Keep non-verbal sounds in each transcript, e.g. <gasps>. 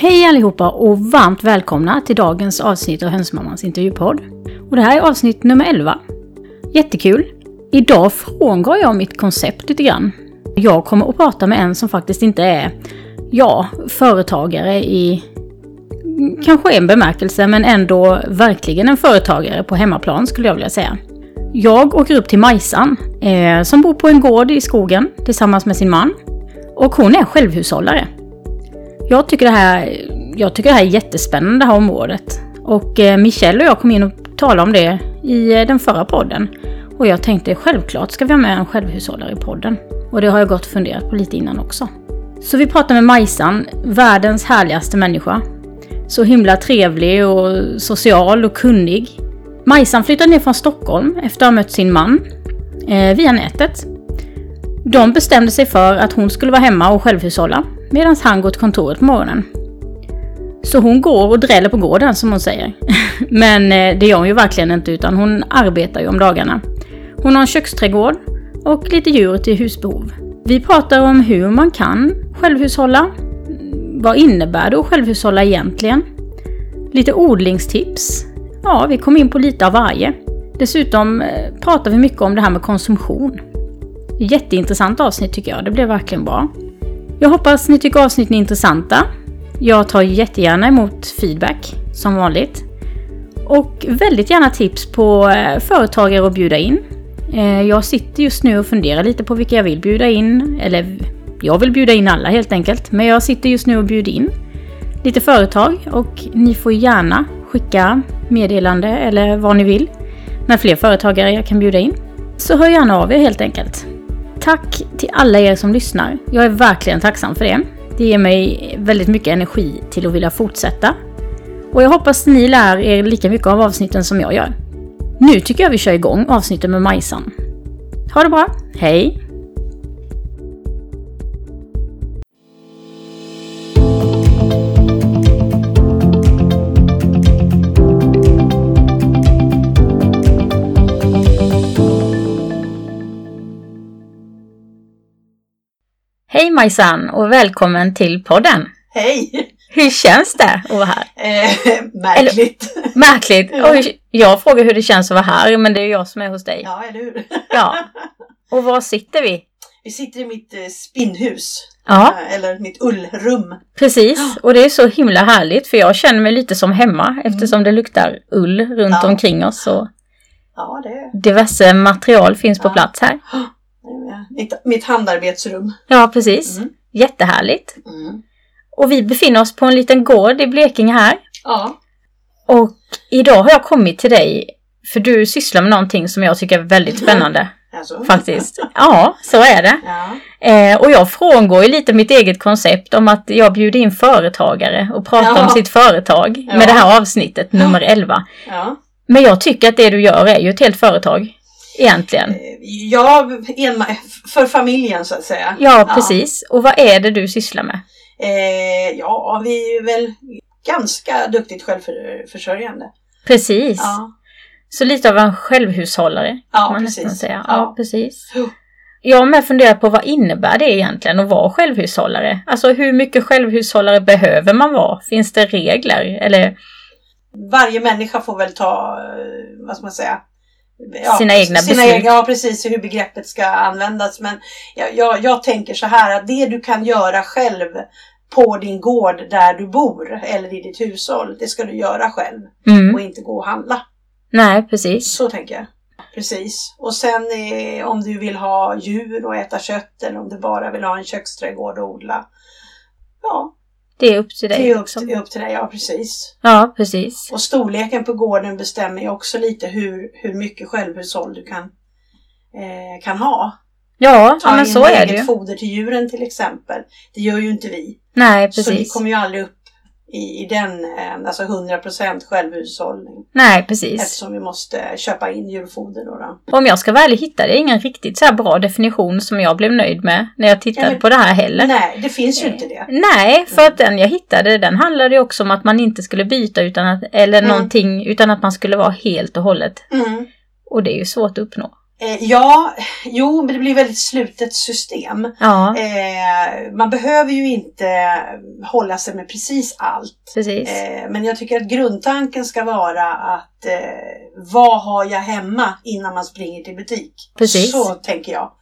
Hej allihopa och varmt välkomna till dagens avsnitt av Hönsmammans intervjupodd. Och det här är avsnitt nummer 11. Jättekul! Idag frångår jag mitt koncept lite grann. Jag kommer att prata med en som faktiskt inte är, ja, företagare i kanske en bemärkelse, men ändå verkligen en företagare på hemmaplan skulle jag vilja säga. Jag åker upp till Majsan, eh, som bor på en gård i skogen tillsammans med sin man. Och hon är självhushållare. Jag tycker det här, jag tycker det här är jättespännande, det här området. Och eh, Michelle och jag kom in och talade om det i eh, den förra podden. Och jag tänkte självklart ska vi ha med en självhushållare i podden. Och det har jag gått och funderat på lite innan också. Så vi pratade med Majsan, världens härligaste människa. Så himla trevlig och social och kunnig. Majsan flyttade ner från Stockholm efter att ha mött sin man eh, via nätet. De bestämde sig för att hon skulle vara hemma och självhushålla medan han går till kontoret på morgonen. Så hon går och dräller på gården som hon säger. <laughs> Men eh, det gör hon ju verkligen inte utan hon arbetar ju om dagarna. Hon har en köksträdgård och lite djur till husbehov. Vi pratar om hur man kan självhushålla. Vad innebär det att självhushålla egentligen? Lite odlingstips. Ja, vi kom in på lite av varje. Dessutom eh, pratar vi mycket om det här med konsumtion. Jätteintressant avsnitt tycker jag, det blev verkligen bra. Jag hoppas ni tycker avsnitten är intressanta. Jag tar jättegärna emot feedback, som vanligt. Och väldigt gärna tips på eh, företagare att bjuda in. Eh, jag sitter just nu och funderar lite på vilka jag vill bjuda in. Eller jag vill bjuda in alla helt enkelt. Men jag sitter just nu och bjuder in lite företag och ni får gärna skicka meddelande eller vad ni vill när fler företagare jag kan bjuda in. Så hör gärna av er helt enkelt. Tack till alla er som lyssnar. Jag är verkligen tacksam för det. Det ger mig väldigt mycket energi till att vilja fortsätta. Och jag hoppas ni lär er lika mycket av avsnitten som jag gör. Nu tycker jag vi kör igång avsnittet med Majsan. Ha det bra, hej! Majsan och välkommen till podden! Hej! Hur känns det att vara här? Eh, märkligt. Eller, märkligt! Ja. Och jag frågar hur det känns att vara här, men det är jag som är hos dig. Ja, eller hur? Ja. <laughs> Och var sitter vi? Vi sitter i mitt eh, spinnhus. Ja, Eh, Eller mitt ullrum. precis. <gasps> Och det är så himla härligt för jag känner mig lite som hemma eftersom det luktar ull runt Mm. Ja. omkring oss och Ja, det diverse material finns på plats här. <gasps> <gasps> mitt, mitt handarbetsrum. Ja, precis. Mm. Jättehärligt. Mm. Och vi befinner oss på en liten gård i Blekinge här. Ja. Och idag har jag kommit till dig för du sysslar med någonting som jag tycker är väldigt spännande. <laughs> Alltså. Faktiskt. Ja, så är det. Ja. Eh, och jag frångår ju lite mitt eget koncept om att jag bjuder in företagare och pratar Ja. om sitt företag Ja. med det här avsnittet, nummer 11. ja. Men jag tycker att det du gör är ju ett helt företag. Egentligen. Eh, Ja, en, för familjen så att säga. Ja, precis. Och vad är det du sysslar med? Eh, ja, vi är väl ganska duktigt självförsörjande. Precis. Ja, Så lite av en självhushållare. ja man nästan precis. säga. Ja, Ja. precis. Jag har med funderat på vad innebär det egentligen att vara självhushållare? Alltså hur mycket självhushållare behöver man vara? Finns det regler? Eller varje människa får väl ta, eh, vad ska man säga, Sina egna sina beslut. Egna, ja, precis hur begreppet ska användas. Men jag, jag, jag tänker så här att det du kan göra själv på din gård där du bor eller i ditt hushåll, det ska du göra själv mm. och inte gå och handla. Nej, precis. Så tänker jag. Precis. Och sen eh, om du vill ha djur och äta kött eller om du bara vill ha en köksträdgård och odla. Ja, Det är upp till dig. det är upp, liksom. det är upp till dig. Ja, precis. Ja, precis. Och storleken på gården bestämmer ju också lite hur, hur mycket självhushåll du kan, eh, kan ha. Ja, Ta ja men in så är eget det ju. foder till djuren till exempel. Det gör ju inte vi. Nej, Så vi precis. kommer ju aldrig upp i, i den, eh, alltså 100% självhushållning. Nej, precis. Eftersom vi måste köpa in djurfoder då. då. Om jag ska vara ärlig hittade jag ingen riktigt så här bra definition som jag blev nöjd med när jag tittade men- på det här heller. Nej, det finns ju inte det. Nej, för att den jag hittade den handlade ju också om att man inte skulle byta utan att, eller Mm. någonting utan att man skulle vara helt och hållet. Mm. Och det är ju svårt att uppnå. Eh, ja, jo, men det blir väldigt slutet system. Ja, Eh, man behöver ju inte hålla sig med precis allt. precis. Eh, men jag tycker att grundtanken ska vara att eh, vad har jag hemma innan man springer till butik? Precis. Så tänker jag.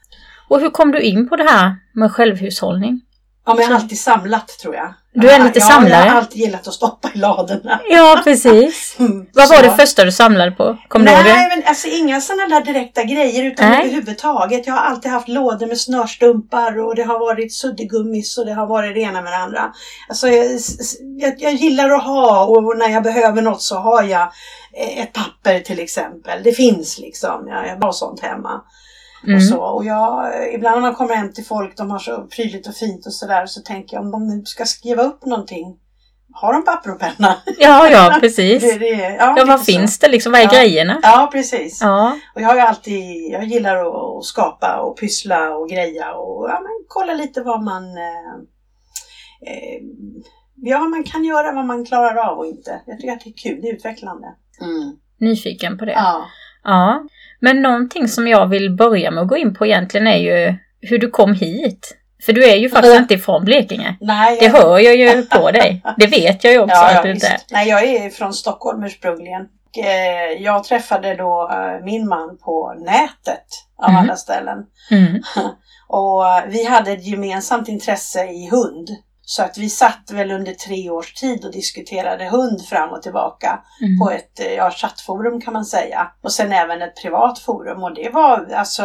Och hur kom du in på det här med självhushållning? Ja, men jag har alltid samlat tror jag. Du är lite ja, samlare? Jag har alltid gillat att stoppa i ladorna. Ja, precis. <laughs> Mm, Vad var så. det första du samlade på? Kommer du ihåg det? Nej, men alltså inga sådana där direkta grejer utan Nej. överhuvudtaget. Jag har alltid haft lådor med snörstumpar och det har varit suddgummis och det har varit det ena med det andra. Alltså, jag, jag, jag gillar att ha och när jag behöver något så har jag eh, ett papper till exempel. Det finns liksom. Jag, jag har sånt hemma. Mm. Och, så. och jag, ibland när man kommer hem till folk, de har så prydligt och fint och sådär, så tänker jag om de nu ska skriva upp någonting. Har de papper och penna? <laughs> Ja, ja, <laughs> precis. Det, det, ja, Ja, vad så. finns det liksom? Vad är Ja. grejerna? Ja, precis. Ja, Och jag har ju alltid, jag gillar att, att skapa och pyssla och greja och ja, men kolla lite vad man eh, eh, Ja, man kan göra, vad man klarar av och inte. Jag tycker att det är kul, det är utvecklande. Mm. nyfiken på det. Ja. Ja. Men någonting som jag vill börja med att gå in på egentligen är ju hur du kom hit. För du är ju faktiskt inte ifrån Blekinge. Nej, Det hör jag ju på dig. Det vet jag ju också <laughs> Ja, att du inte är. Nej, jag är från Stockholm ursprungligen. Eh, Jag träffade då eh, min man på nätet av Mm. alla ställen. Mm. <laughs> Och eh, vi hade ett gemensamt intresse i hund. Så att vi satt väl under tre års tid och diskuterade hund fram och tillbaka Mm. på ett eh, ja, chattforum kan man säga. Och sen även ett privat forum och det var alltså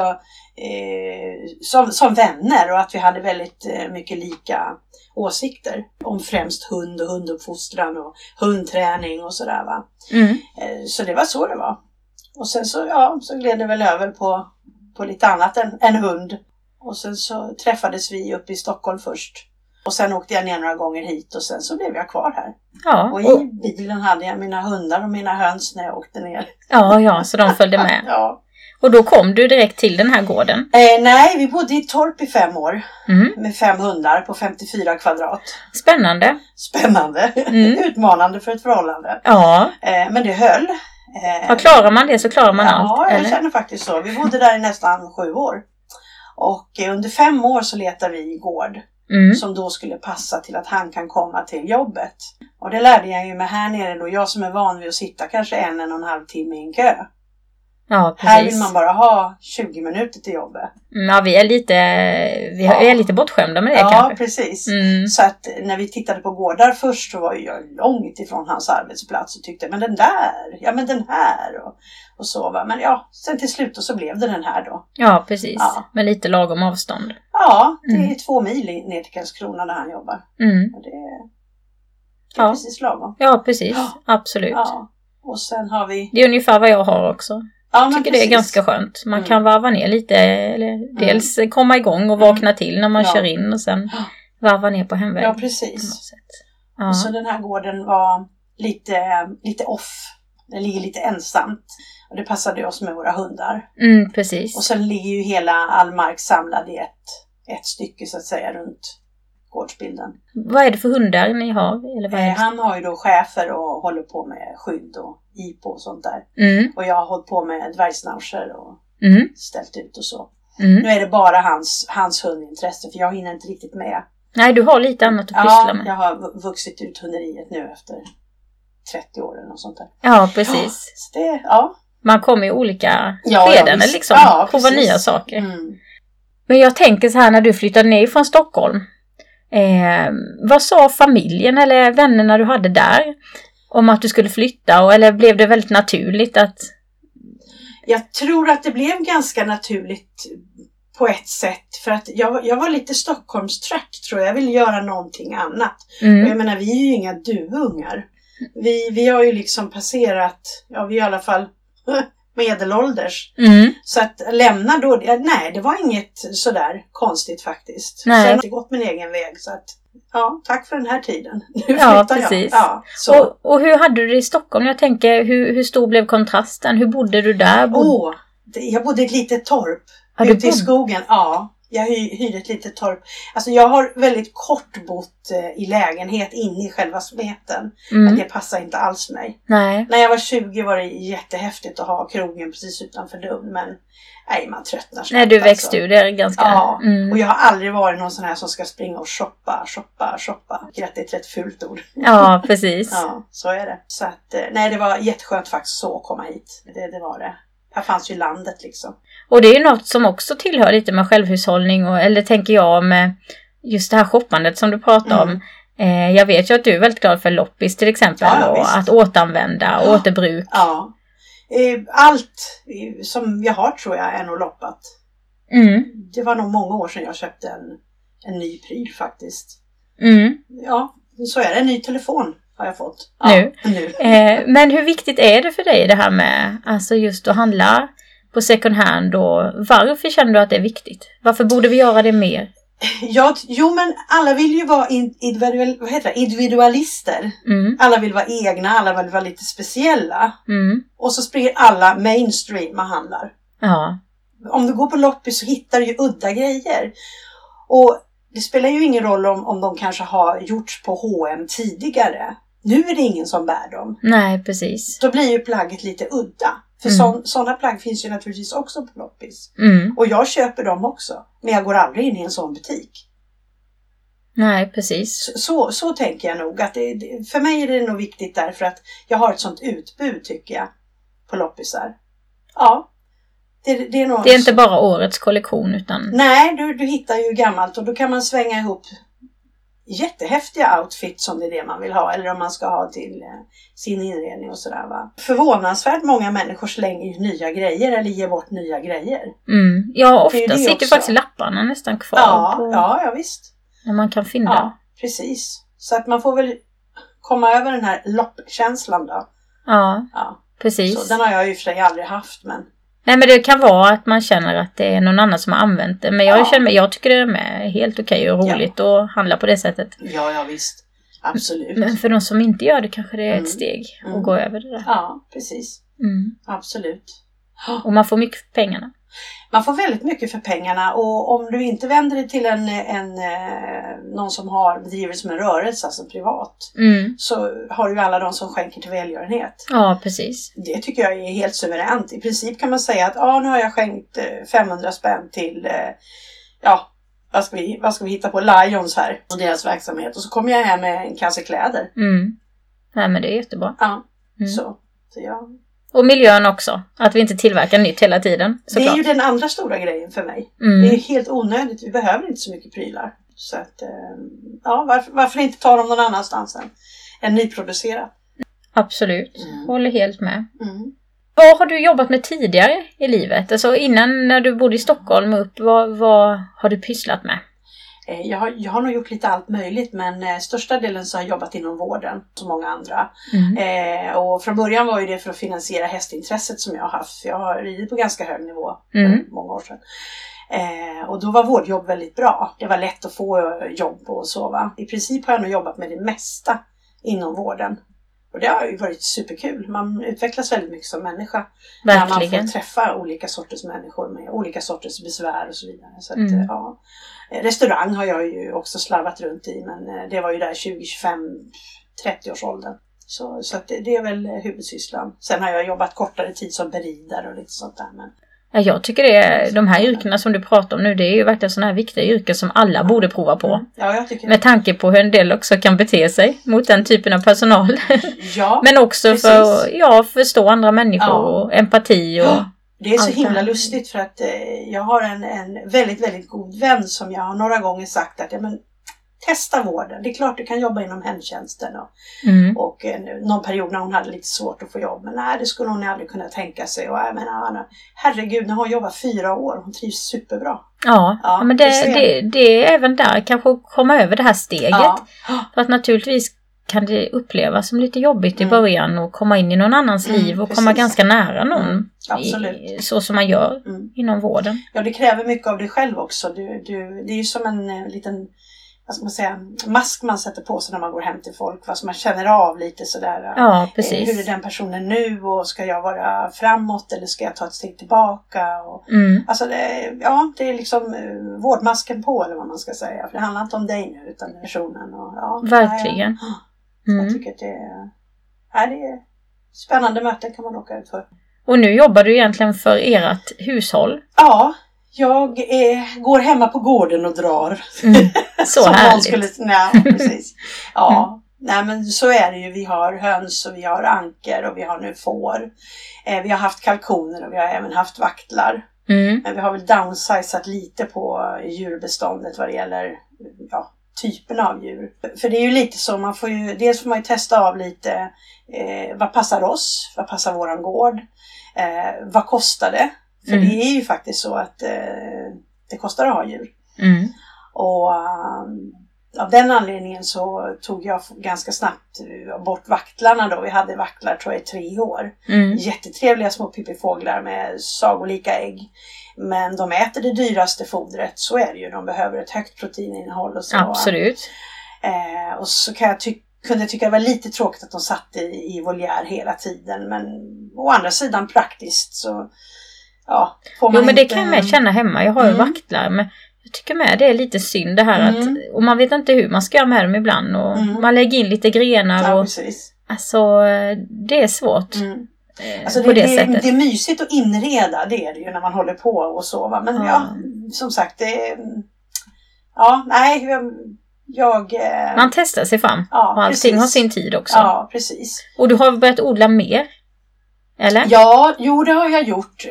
eh, som, som vänner och att vi hade väldigt eh, mycket lika åsikter om främst hund och hunduppfostran och hundträning och sådär va. Mm. Eh, Så det var så det var. Och sen så, ja, så gled det väl över på, på lite annat än, än hund. Och sen så träffades vi uppe i Stockholm först. Och sen åkte jag ner några gånger hit och sen så blev jag kvar här. Ja, Och och, i bilen hade jag mina hundar och mina höns när jag åkte ner. ja, ja, så de följde med. <laughs> Ja. Och då kom du direkt till den här gården. Eh, nej, vi bodde i ett torp i fem år Mm. med fem hundar på 54 kvadrat. Spännande. Spännande, Mm. <laughs> utmanande för ett förhållande. Ja, Eh, men det höll. Eh, ja, klarar man det så klarar man ja, allt. jag Eller? känner faktiskt så. Vi bodde där i nästan sju år. Och eh, under fem år så letade vi gård Mm. som då skulle passa till att han kan komma till jobbet. Och det lärde jag ju mig här nere då, jag som är van vid att sitta kanske en, en och en halv timme i en kö. Ja, Här vill man bara ha 20 minuter till jobbet. Mm, Ja, vi är lite, vi Ja. är lite bortskämda med det Ja, kanske. precis. Mm. Så att när vi tittade på gårdar först så var jag långt ifrån hans arbetsplats och tyckte men den där, ja men den här och, och så va. Men ja, sen till slut och så blev det den här då. Ja, precis. Ja. Med lite lagom avstånd. Ja, det är Mm. två mil ner till Karlskrona där han jobbar. Mm. Och det, är- det är Ja. precis lagom. Ja, precis. Ja. Absolut. Ja. Och sen har vi... Det är ungefär vad jag har också. Ja, Jag tycker det är precis. ganska skönt. Man Mm. kan varva ner lite, eller dels komma igång och vakna till när man Ja. kör in och sen varva ner på hemväg. Ja, precis. Ja. Och så den här gården var lite, lite off. Den ligger lite ensamt. Och det passade oss med våra hundar. Mm, precis. Och sen ligger ju hela all mark samlad i ett, ett stycke så att säga runt gårdsbilden. Vad är det för hundar ni har? Eller vad Eh, han har ju då chefer och håller på med skydd och IPO och sånt där. Mm, Och jag har hållit på med dvärgsnauscher och mm, ställt ut och så. mm. Nu är det bara hans, hans hundintresse för jag hinner inte riktigt med. Nej, du har lite annat att pyssla Ja, med. jag har vu- vuxit ut hunderiet nu efter 30 år eller något sånt där. Ja, precis. Så det, ja. Man kommer i olika Ja, ja, skeden visst. liksom. Ja, Prova precis. nya saker. Mm. Men jag tänker så här när du flyttade ner från Stockholm. Eh, vad sa familjen eller vännerna du hade där? Om att du skulle flytta och, eller blev det väldigt naturligt att... Jag tror att det blev ganska naturligt på ett sätt. För att jag, jag var lite Stockholmstrött tror jag. Jag ville göra någonting annat. Och jag Mm, menar, vi är ju inga duvungar. Vi, vi har ju liksom passerat, ja vi i alla fall <laughs> medelålders. mm, Så att lämna då, nej det var inget sådär konstigt faktiskt. Nej. Sen har jag gått min egen väg så att, ja tack för den här tiden. <laughs> Nu Ja, precis. jag. Ja, och, och hur hade du det i Stockholm? Jag tänker, hur, hur stor blev kontrasten? Hur bodde du där? Bod... Det- jag bodde i ett litet torp Ja, ute i skogen. Ja, Jag hy, hyrde ett litet torp. Alltså jag har väldigt kort bott eh, i lägenhet inne i själva smeten. Mm. det passar inte alls mig. Nej. När jag var 20 var det jättehäftigt att ha krogen precis utanför dörren. Men nej, man tröttnar snabbt. Nej, du alltså. växte ur det ganska... Ja, Mm. och jag har aldrig varit någon sån här som ska springa och shoppa, shoppa, shoppa. Jag att det är ett rätt fult ord. Ja, precis. <laughs> Ja, så är det. Så att, eh, nej, det var jätteskönt faktiskt så att komma hit. Det, det var det. Här fanns ju landet liksom. Och det är något som också tillhör lite med självhushållning och, eller tänker jag med just det här shoppandet som du pratar Mm. om. Eh, jag vet ju att du är väldigt glad för loppis till exempel Ja, och visst. att återanvända, Ja. återbruk. Ja. Eh, Allt som jag har tror jag är nog loppat. Mm. Det var nog många år sedan jag köpte en, en ny pryl faktiskt. Mm. Ja, så är det. En ny telefon har jag fått. Nu? Ja, nu. Eh, men hur viktigt är det för dig det här med alltså just att handla på second hand och varför känner du att det är viktigt? Varför borde vi göra det mer? Ja, jo, men alla vill ju vara in, individual, vad heter det? individualister. Mm. Alla vill vara egna, alla vill vara lite speciella. Mm. Och så springer alla mainstream och handlar. Ja. Om du går på loppis så hittar du ju udda grejer. Och det spelar ju ingen roll om, om de kanske har gjorts på H&M tidigare. Nu är det ingen som bär dem. Nej, precis. Då blir ju plagget lite udda. För Mm. sådana plagg finns ju naturligtvis också på loppis. Mm. Och jag köper dem också. Men jag går aldrig in i en sån butik. Nej, precis. Så, så, tänker jag nog. Att det, för mig är det nog viktigt därför att jag har ett sånt utbud tycker jag. På loppisar. Ja. Det, det är Det är inte bara årets kollektion utan... Nej, du, du hittar ju gammalt och då kan man svänga ihop jättehäftiga outfits om det är det man vill ha eller om man ska ha till eh, sin inredning och sådär va. Förvånansvärt många människor slänger ju nya grejer eller ger bort nya grejer. Mm. Ja, ofta det sitter också. faktiskt lapparna nästan kvar Ja, på, ja, ja visst. när man kan fynda. Ja, precis. Så att man får väl komma över den här loppkänslan då. Ja, Ja, precis. så den har jag ju för sig aldrig haft men Nej men det kan vara att man känner att det är någon annan som har använt det. Men jag Ja. känner jag tycker det är med helt okej och roligt att handla på det sättet. ja, ja visst. Absolut. Men för de som inte gör det kanske det är Mm. ett steg Mm. att gå över det där. Ja, precis. Mm. Absolut. Och man får mycket för pengarna. Man får väldigt mycket för pengarna och om du inte vänder dig till en, en, eh, någon som har bedriver som en rörelse, alltså privat, Mm. så har du ju alla de som skänker till välgörenhet. Ja, precis. Det tycker jag är helt suveränt. I princip kan man säga att ah, nu har jag skänkt eh, 500 spänn till, eh, ja, vad ska, vi, vad ska vi hitta på, Lions här och deras verksamhet. Och så kommer jag hem med en kasse kläder. Mm. Nej men det är jättebra. Ja, Mm. så. så ja. Och miljön också. Att vi inte tillverkar nytt hela tiden. Det är Såklart. ju den andra stora grejen för mig. Det är Mm. ju helt onödigt. Vi behöver inte så mycket prylar. Så att, eh, ja, varför, varför inte ta dem någon annanstans än, än nyproducerat? Absolut. Mm. Håller helt med. Mm. Vad har du jobbat med tidigare i livet? Alltså innan när du bodde i Stockholm upp, vad, vad har du pysslat med? Eh, Jag har, jag har nog gjort lite allt möjligt men eh, största delen så har jag jobbat inom vården som många andra. Mm. Eh, och från början var ju det för att finansiera hästintresset som jag har haft. För jag har ridit på ganska hög nivå för Mm. många år sedan. Eh, och då var vårdjobb väldigt bra. Det var lätt att få jobb och så. Va? I princip har jag nog jobbat med det mesta inom vården. Och det har ju varit superkul. Man utvecklas väldigt mycket som människa. När man Verkligen. får träffa olika sorters människor med olika sorters besvär och så vidare. Så att, Mm. ja. Restaurang har jag ju också slarvat runt i men eh, det var ju där 20, 25, 30 års åldern. Så, så att det, det är väl huvudsysslan. Sen har jag jobbat kortare tid som beridare och lite sånt där. Men, Ja, jag tycker det är, de här yrkena som du pratar om nu, det är ju verkligen sådana här viktiga yrken som alla borde prova på. Mm. Ja, jag tycker Med tanke på hur en del också kan bete sig mot den typen av personal. Ja, <laughs> Men också Precis. för ja, förstå andra människor Ja. och empati och... det är så himla lustigt för att eh, jag har en, en väldigt, väldigt god vän som jag har några gånger sagt att ja, men, testa vården. Det är klart du kan jobba inom hemtjänsten och, Mm. och eh, någon period när hon hade lite svårt att få jobb. Men nej, det skulle hon aldrig kunna tänka sig. Och jag menar, Anna, herregud, har hon jobbat fyra år. Hon trivs superbra. Ja, Ja, men det, det, det är även där kanske att komma över det här steget. Ja. För att naturligtvis kan det upplevas som lite jobbigt i Mm. början och komma in i någon annans Mm, liv och precis. komma ganska nära någon. Mm. I, så som man gör Mm. inom vården. Ja, det kräver mycket av dig själv också. Du, du, det är ju som en eh, liten vad ska man säga, mask man sätter på sig när man går hem till folk. Vad man känner av lite sådär. Ja, Eh, precis. Hur är den personen nu och ska jag vara framåt eller ska jag ta ett steg tillbaka? Och, Mm. alltså det, ja, det är liksom eh, vårdmasken på eller vad man ska säga. För det handlar inte om dig nu utan personen. Och, ja, Verkligen. Ja, jag, jag Mm. tycker att det är, ja, det är spännande möten kan man åka ut för. Och nu jobbar du egentligen för ert hushåll. Ja, jag eh, går hemma på gården och drar. Mm. <laughs> Så Som härligt. Skulle, nej, precis. Ja, nej men så är det ju. Vi har höns och vi har anker och vi har nu får. Eh, vi har haft kalkoner och vi har även haft vaktlar. Mm. Men vi har väl downsizat lite på djurbeståndet vad det gäller ja, typerna av djur. För det är ju lite så, man får ju, dels får man ju testa av lite eh, vad passar oss, vad passar våran gård, eh, vad kostar det? För Mm. det är ju faktiskt så att eh, det kostar att ha djur. Mm. Och um, av den anledningen så tog jag ganska snabbt eh, bort vaktlarna då. Vi hade vaktlar tror jag i tre år. Mm. Jättetrevliga små pippifåglar med sagolika ägg. Men de äter det dyraste fodret, så är det ju. De behöver ett högt proteininnehåll och så. Absolut. Eh, och så kan jag ty- kunde jag tycka det var lite tråkigt att de satt i, i voljär hela tiden. Men å andra sidan praktiskt så ja, får man Jo men det inte... kan jag med känna hemma. Jag har ju Mm. vaktlar men jag tycker med det är lite synd det här Mm. att och man vet inte hur man ska göra med dem ibland och Mm. man lägger in lite grenar Ja, och precis. alltså det är svårt Mm. Eh, Alltså på det, det, det, sättet. det är mysigt att inreda, det är det ju när man håller på och så. Va? Men Ja. ja, som sagt, det. Ja, nej, jag... jag eh, Man testar sig fram ja, och allting precis. har sin tid också. Ja, precis. Och du har börjat odla mer? Eller? Ja, jo det har jag gjort.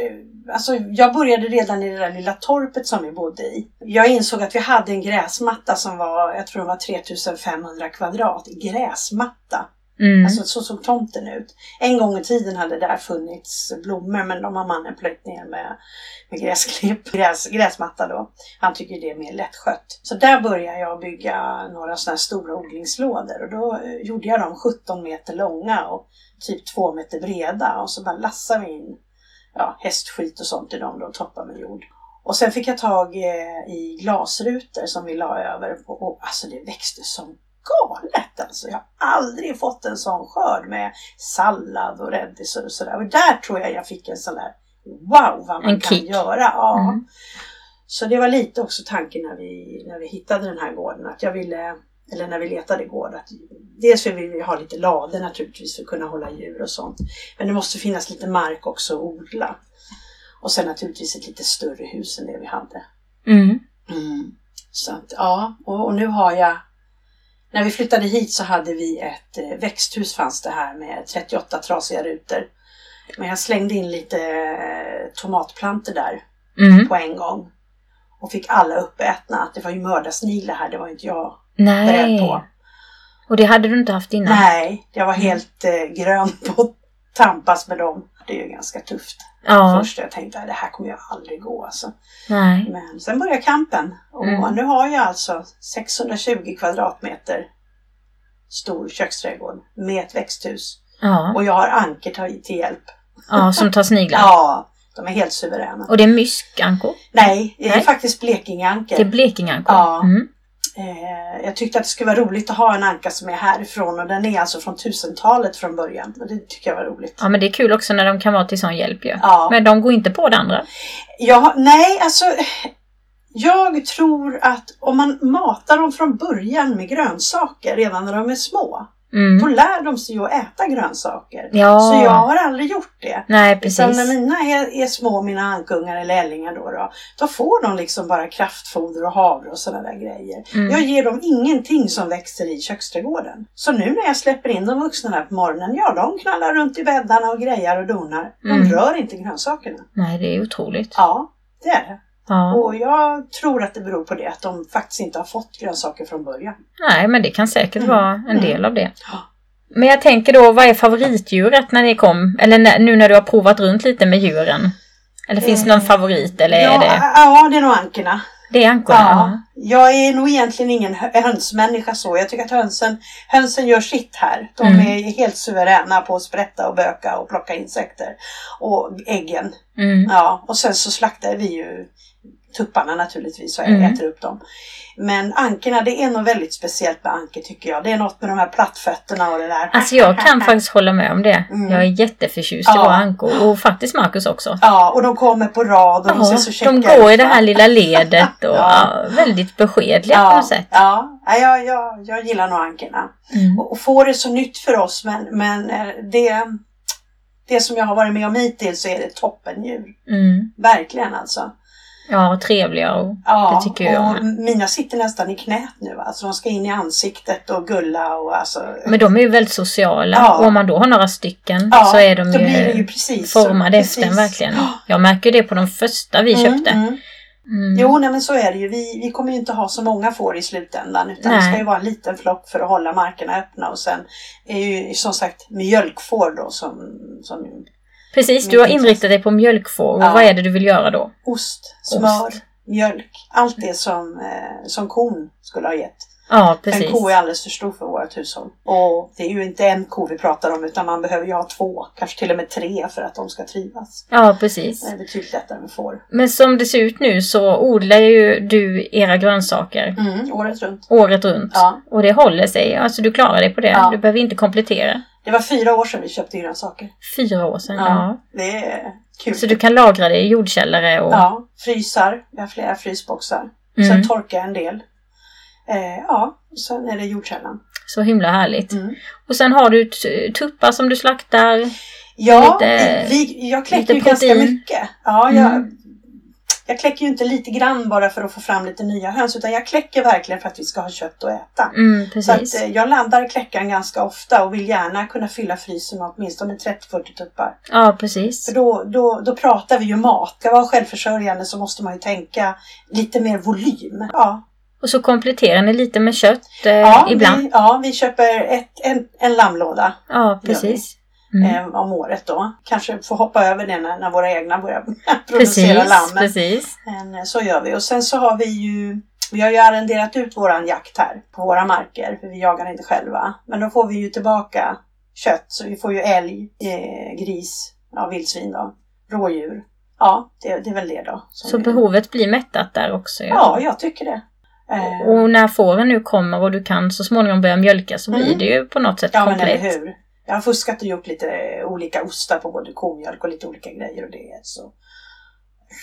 Alltså, jag började redan i det där lilla torpet som vi bodde i. Jag insåg att vi hade en gräsmatta som var, jag tror det var 3500 kvadrat. Gräsmatta. Mm. Alltså så såg tomten ut. En gång i tiden hade där funnits blommor men de har mannen plöjt ner med, med gräsklipp, <laughs> gräs, gräsmatta då. Han tycker det är mer lättskött. Så där började jag bygga några sådana här stora odlingslådor och då eh, gjorde jag dem 17 meter långa och typ 2 meter breda och så bara lassade vi in ja, hästskit och sånt i dem då och toppade med jord. Och sen fick jag tag eh, i glasrutor som vi la över på och alltså det växte som galet alltså. Jag har aldrig fått en sån skörd med sallad och rädisor och sådär. Och där tror jag jag fick en sån där wow vad man En kan kick. göra. Ja. Mm. Så det var lite också tanken när vi, när vi hittade den här gården att jag ville, eller när vi letade gård, att dels vill vi ha lite lader naturligtvis för att kunna hålla djur och sånt. Men det måste finnas lite mark också att odla. Och sen naturligtvis ett lite större hus än det vi hade. Mm. Mm. Så att, ja, och, och nu har jag när vi flyttade hit så hade vi ett eh, växthus fanns det här med 38 trasiga rutor. Men jag slängde in lite eh, tomatplantor där Mm. på en gång. Och fick alla uppätna. Det var ju mördarsniglar här, det var inte jag beredd Nej. på. Och det hade du inte haft innan? Nej, jag var Mm. helt eh, grön på att tampas med dem. Det är ju ganska tufft. Ja. Först jag tänkte att det här kommer jag aldrig gå alltså. Nej. Men sen började kampen och Mm. nu har jag alltså 620 kvadratmeter stor köksträdgård med ett växthus. Ja. Och jag har anker till, hjälp. ja, som tar sniglar. <laughs> Ja, de är helt suveräna. Och det är myskankor? Nej, det är Nej. faktiskt blekingeanker. Det är blekingankor? Ja. Mm. Eh, jag tyckte att det skulle vara roligt att ha en anka som är härifrån och den är alltså från 1000-talet från början. Och det tycker jag var roligt. Ja, men det är kul också när de kan vara till sån hjälp ju. Ja. Men de går inte på det andra? Ja, nej, alltså jag tror att om man matar dem från början med grönsaker redan när de är små, då Mm. lär de sig att äta grönsaker. Ja. Så jag har aldrig gjort det. Nej, Utan när precis. mina är, är små, mina ankungar eller ällingar då, då, då får de liksom bara kraftfoder och havre och sådana där grejer. Mm. Jag ger dem ingenting som växer i köksträdgården. Så nu när jag släpper in de vuxna här på morgonen, ja de knallar runt i bäddarna och grejar och donar. De Mm. rör inte grönsakerna. Nej, det är otroligt. Ja, det är det. Ja. Och jag tror att det beror på det, att de faktiskt inte har fått grönsaker från början. Nej, men det kan säkert Mm. vara en del av det. Ja. Men jag tänker då, vad är favoritdjuret när ni kom? Eller när, nu när du har provat runt lite med djuren? Eller finns det någon Eh, favorit eller ja, är det, ja, det är nog ankorna. det är ankorna? Ja, jag är nog egentligen ingen hö- hönsmänniska så. Jag tycker att hönsen, hönsen gör sitt här. De Mm. är helt suveräna på att sprätta och böka och plocka insekter. Och äggen. Mm. Ja, och sen så slaktar vi ju tupparna naturligtvis och Mm. äter upp dem. Men ankorna, det är nog väldigt speciellt med ankor tycker jag. Det är något med de här plattfötterna och det där. Alltså jag kan <laughs> faktiskt hålla med om det. Mm. Jag är jätteförtjust i Ja. våra ankor. Och faktiskt Marcus också. Ja, och de kommer på rad och de ser Ja, så käcka de går i det här lilla <laughs> ledet och Ja. ja, väldigt beskedliga på Ja, något sätt. ja, ja jag, jag, jag gillar nog ankorna. Mm. Och, och får det så nytt för oss men, men eh, det, det som jag har varit med om hittills så är det toppendjur. Mm. Verkligen alltså. Ja, trevliga och Ja, det tycker jag och mina sitter nästan i knät nu. Alltså de ska in i ansiktet och gulla och alltså. Men de är ju väldigt sociala. Ja. Och om man då har några stycken ja, så är de ju, blir det ju precis formade efter en Precis. verkligen. Ja. Jag märker det på de första vi köpte. Mm, mm. Mm. Jo, nej, men så är det ju. Vi, vi kommer ju inte ha så många får i slutändan utan det Nej. ska ju vara en liten flock för att hålla markerna öppna och sen är ju som sagt mjölkfår då som, som Precis, du har inriktat dig på mjölkfår. Och Ja. vad är det du vill göra då? ost, smör, Ost. mjölk. Allt det som, eh, som kon skulle ha gett. Ja, En precis. ko är alldeles för stor för vårt hushåll. Och det är ju inte en ko vi pratar om utan man behöver ju ha två, kanske till och med tre för att de ska trivas. Ja, precis. Det är betydligt lättare med får. Men som det ser ut nu så odlar ju du era grönsaker Mm, året runt. året runt. Ja. Och det håller sig. Alltså du klarar dig på det. Ja. Du behöver inte komplettera. Det var fyra år sedan vi köpte grönsaker. Fyra år sedan. Ja. Ja. Det är kul. Så du kan lagra det i jordkällare och... Ja, frysar. Vi har flera frysboxar. Mm. Sen torkar jag en del. Eh, ja, sen är det jordkällan. Så himla härligt. Mm. Och sen har du tuppar som du slaktar. Ja, Lite- vi, jag kläcker ju ganska mycket. Ja, jag, Mm. Jag kläcker ju inte lite grann bara för att få fram lite nya höns utan jag kläcker verkligen för att vi ska ha kött att äta. Mm, Så att, eh, jag laddar kläckaren ganska ofta och vill gärna kunna fylla frysen med åtminstone 30-40 tuppar. Ja, precis. För då, då, då pratar vi ju mat. Ska vara självförsörjande så måste man ju tänka lite mer volym. Ja, Och så kompletterar ni lite med kött eh, ja, ibland. Vi, ja vi köper ett, en, en lammlåda Ja, precis. Mm. eh, om året då. Kanske får hoppa över det när, när våra egna börjar <laughs> producera lamm. Precis. men eh, så gör vi. Och sen så har vi ju vi har ju arrenderat ut våran jakt här på våra marker för vi jagar inte själva. Men då får vi ju tillbaka kött så vi får ju älg, eh, gris, ja, vildsvin då, rådjur. Ja, det, det är väl det då. Så vi- behovet blir mättat där också. ju. Ja, jag tycker det. Eh, Och när fåren nu kommer och du kan så småningom börja mjölka så blir Mm. det ju på något sätt ja, men eller komplett. hur. Jag har fuskat och gjort lite olika ostar på både komjölk och lite olika grejer och det är så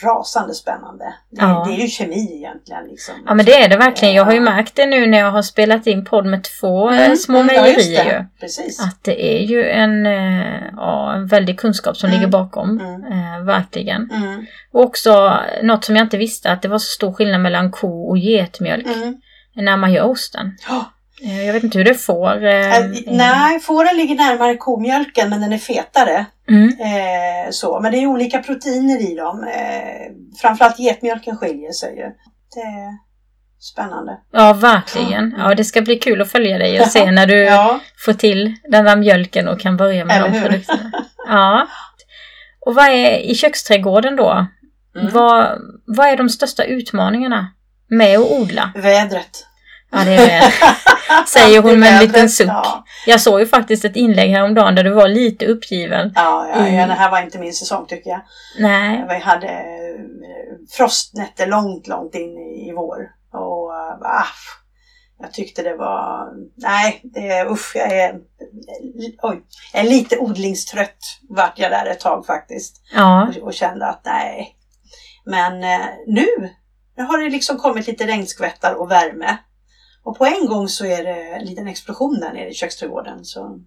rasande spännande. Det, Ja. det är ju kemi egentligen. Liksom. Ja men det är det verkligen. Jag har ju märkt det nu när jag har spelat in podd med två eh, Mm, små ja, mejerier. Precis. Att det är ju en, eh, ja, en väldig kunskap som Mm. ligger bakom. Mm. Eh, verkligen. Mm, Och också något som jag inte visste att det var så stor skillnad mellan ko och getmjölk mm. när man gör osten. Ja. Eh, jag vet inte hur det får. Äh, nej, fåren ligger närmare komjölken men den är fetare. Mm. Eh, så. Men det är olika proteiner i dem. Eh, framförallt getmjölken skiljer sig ju. Det är spännande. Ja, verkligen. Ja, det ska bli kul att följa dig och se <laughs> när du Ja, får till den där mjölken och kan börja med Eller de produkterna. <laughs> Ja. Och vad är i köksträdgården då? Mm. Vad, vad är de största utmaningarna med att odla? vädret. Ja, det är det. <laughs> Säger hon med en liten suck. Ja, Jag såg ju faktiskt ett inlägg häromdagen där du var lite uppgiven. ja, ja, ja, det här var inte min säsong tycker jag. Nej. Vi hade eh, frostnätter långt, långt in i, vår. Och eh, ah, jag tyckte det var, nej, det är usch, jag är, oj, jag är lite odlingstrött vart jag där ett tag faktiskt. Ja. och, och kände att nej. Men eh, nu, nu har det liksom kommit lite regnskvättar och värme. Och på en gång så är det en liten explosion där nere i köksträdgården. Så,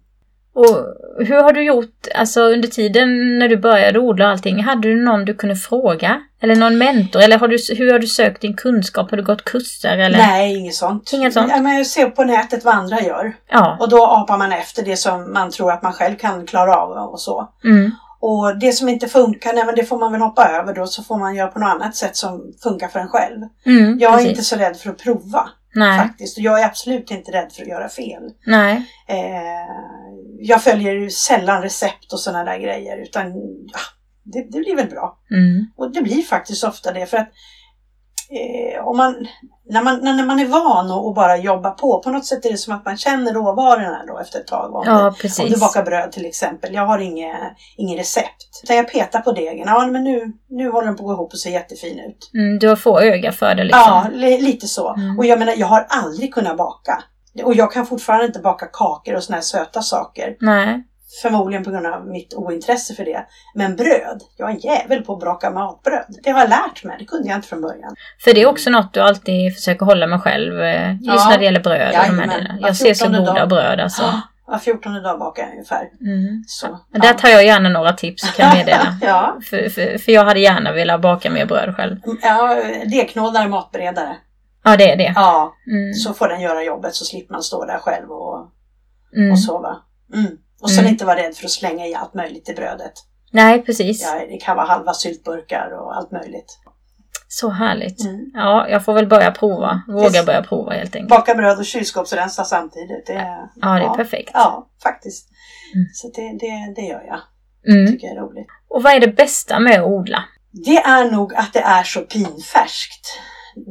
Och hur har du gjort, alltså under tiden när du började odla allting, hade du någon du kunde fråga? Eller någon mentor? Eller har du, hur har du sökt din kunskap? Har du gått kurser eller? nej, inget sånt. Inget sånt? Ja, men jag ser på nätet vad andra gör. Ja. Och då apar man efter det som man tror att man själv kan klara av och så. Mm. Och det som inte funkar, nej men det får man väl hoppa över då så får man göra på något annat sätt som funkar för en själv. Mm, Jag är precis. inte så rädd för att prova Nej, faktiskt. Och jag är absolut inte rädd för att göra fel. nej. Eh, jag följer sällan recept och sådana där grejer utan ja, det, det blir väl bra. Mm. Och det blir faktiskt ofta det för att om man, när, man, när man är van att att bara jobba på, på något sätt är det som att man känner råvarorna då efter ett tag. Om, Ja, det, om du bakar bröd till exempel. Jag har inget, inget recept. Utan jag petar på degen. Ja, men nu, nu håller den på att gå ihop och ser jättefin ut. Mm, du har få öga för det liksom. Ja, li, lite så. Mm. Och jag menar, jag har aldrig kunnat baka. Och jag kan fortfarande inte baka kakor och såna här söta saker. Nej. Förmodligen på grund av mitt ointresse för det. Men bröd, jag är en jävel på att braka matbröd. Det har jag lärt mig, det kunde jag inte från början. För det är också något du alltid försöker hålla med själv. eh, Just Ja. när det gäller bröd och de här delarna. Jag ser så 14:e goda dag. bröd alltså. Var 14 dag bakar jag ungefär. Mm. Så, Men där tar jag gärna några tips kan jag meddela. <laughs> ja. för, för, för jag hade gärna velat baka mer bröd själv. ja, degknådare, matberedare. Ja, det är det. Ja, Mm. så får den göra jobbet så slipper man stå där själv och, Mm. och sova. Mm. Och sen Mm. inte vara rädd för att slänga i allt möjligt i brödet. Nej, precis. Ja, det kan vara halva syltburkar och allt möjligt. Så härligt. Mm. Ja, jag får väl börja prova. Våga Visst. börja prova helt enkelt. Baka bröd och kylskåpsrensa samtidigt. Det, är- Ja, det är ja, perfekt. Ja, faktiskt. Mm. Så det, det, det gör jag. Mm. tycker jag är roligt. Och vad är det bästa med att odla? Det är nog att det är så pinfärskt,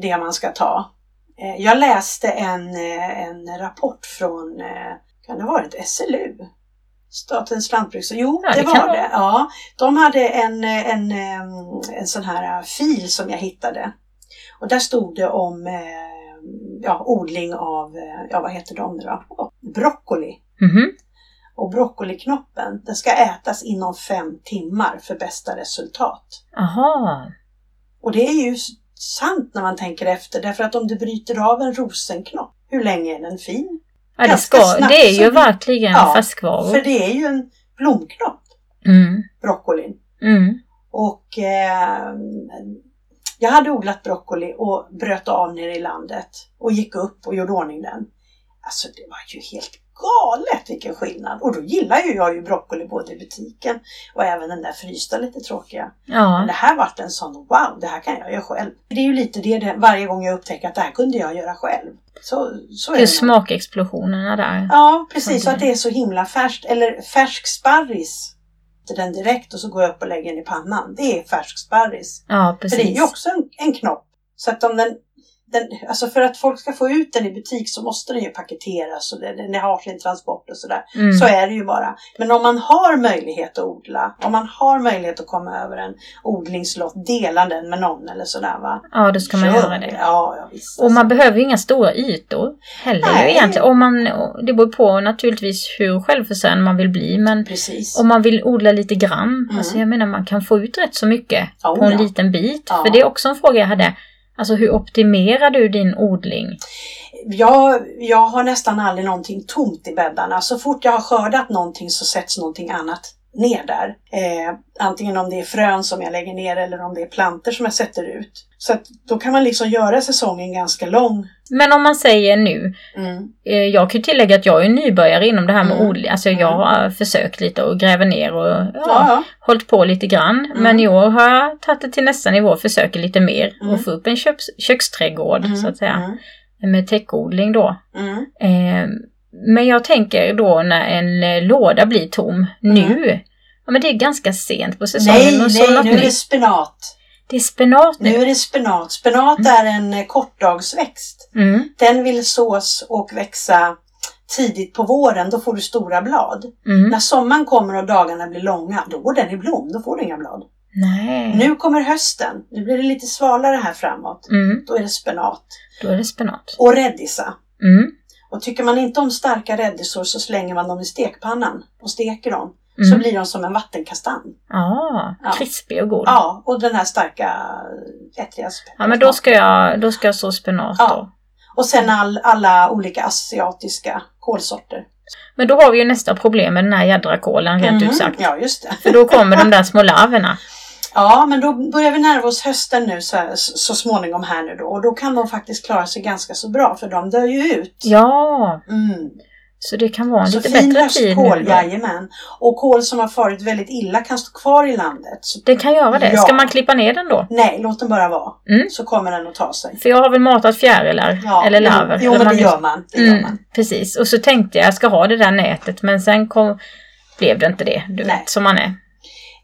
det man ska ta. Eh, Jag läste en, eh, en rapport från, eh, kan det ha varit SLU? Statens lantbruks... Jo, Ja, det, det var det. Ja, de hade en, en, en sån här fil som jag hittade. Och där stod det om eh, ja, odling av, eh, ja vad heter de nu då? Broccoli. Mhm. Och broccoliknoppen, den ska ätas inom fem timmar för bästa resultat. Aha. Och det är ju sant när man tänker efter, därför att om du bryter av en rosenknopp, hur länge är den fin? Ja, det, ska, snabbt det är ju verkligen Ja, färskvaror. För det är ju en blomknopp, Mm. broccolin. Mm. Och eh, jag hade odlat broccoli och bröt av ner i landet och gick upp och gjorde ordning den. Alltså det var ju helt galet vilken skillnad! Och då gillar ju jag ju broccoli både i butiken och även den där frysta lite tråkiga. Men Ja. det här vart en sån wow, det här kan jag göra själv. Det är ju lite det, varje gång jag upptäcker att det här kunde jag göra själv. Så, så är Det är det. smakexplosionerna där. Ja, precis. Och att det är så himla färskt. Eller färsk sparris. Den direkt och så går jag upp och lägger den i pannan. Det är färsk sparris. Ja, För det är ju precis. också en, en knopp. Så att om den, den, alltså för att folk ska få ut den i butik så måste den ju paketeras och det, den har sin transport och sådär. Mm. Så är det ju bara. Men om man har möjlighet att odla, om man har möjlighet att komma över en odlingslott, dela den med någon eller sådär va. Ja, då ska man Kör göra det. Ja, ja visst. Och man behöver ju inga stora ytor heller Nej. egentligen. Om man, det beror på naturligtvis hur självförsörjande man vill bli men Precis. om man vill odla lite grann, Mm. alltså jag menar man kan få ut rätt så mycket Ja, på en ja. liten bit. Ja. För det är också en fråga jag hade. Alltså hur optimerar du din odling? Jag, jag har nästan aldrig någonting tomt i bäddarna. Så fort jag har skördat någonting så sätts någonting annat ner där. Eh, antingen om det är frön som jag lägger ner eller om det är planter som jag sätter ut. Så att då kan man liksom göra säsongen ganska lång. Men om man säger nu, Mm. eh, jag kan ju tillägga att jag är nybörjare inom det här med Mm. odling. Alltså jag har försökt lite och gräva ner och ja, hållit på lite grann. Mm. Men i år har jag tagit det till nästa nivå och försöker lite mer Mm. och få upp en köks, köksträdgård så att säga. Mm. Med täckodling då. Mm. Eh, men jag tänker då när en eh, låda blir tom nu. Ja men det är ganska sent på säsongen Nej, och så nej, något nu är det spenat. Det är spenat nu. Nu är det spenat. Spenat är en eh, kortdagsväxt. Mm, Den vill sås och växa tidigt på våren. Då får du stora blad. mm. När sommaren kommer och dagarna blir långa, då går den i blom. Då får du inga blad. Nej. Nu kommer hösten. Nu blir det lite svalare här framåt. Mm, Då är det spenat. då är det spenat. Och räddisa. Mm, Och tycker man inte om starka räddisor så slänger man dem i stekpannan och steker dem. Så mm. blir de som en vattenkastanj. Ja, Ja. krispig och god. Ja, och den här starka ettriga sp- Ja men då ska jag, då ska jag så spenat Ja. då. Och sen all, alla olika asiatiska kålsorter. Men då har vi ju nästa problem med den här jädra kålen rent Mhm, ut sagt. Ja, just det. För då kommer de där små larverna. <laughs> Ja, men då börjar vi närma oss hösten nu så, så småningom här nu då. Och då kan de faktiskt klara sig ganska så bra för de dör ju ut. Ja, Mm. Så det kan vara en Så lite bättre tid nu jajamän. Och kål som har farit väldigt illa kan stå kvar i landet. Så, Det kan göra det. Ja. Ska man klippa ner den då? nej, låt den bara vara. Mm. Så kommer den att ta sig. För jag har väl matat fjärilar Ja, eller larver. Jo, men det gör man. Det gör Mm, man. precis. Och så tänkte jag jag ska ha det där nätet men sen kom, blev det inte det. Du Nej. vet som man är.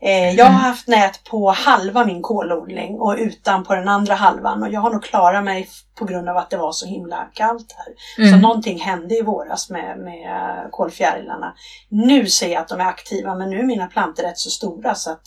Eh, jag har haft nät på halva min kolodling och utan på den andra halvan och jag har nog klarat mig på grund av att det var så himla kallt här. Så Mm. någonting hände i våras med, med kolfjärilarna. Nu ser jag att de är aktiva men nu är mina plantor rätt så stora så att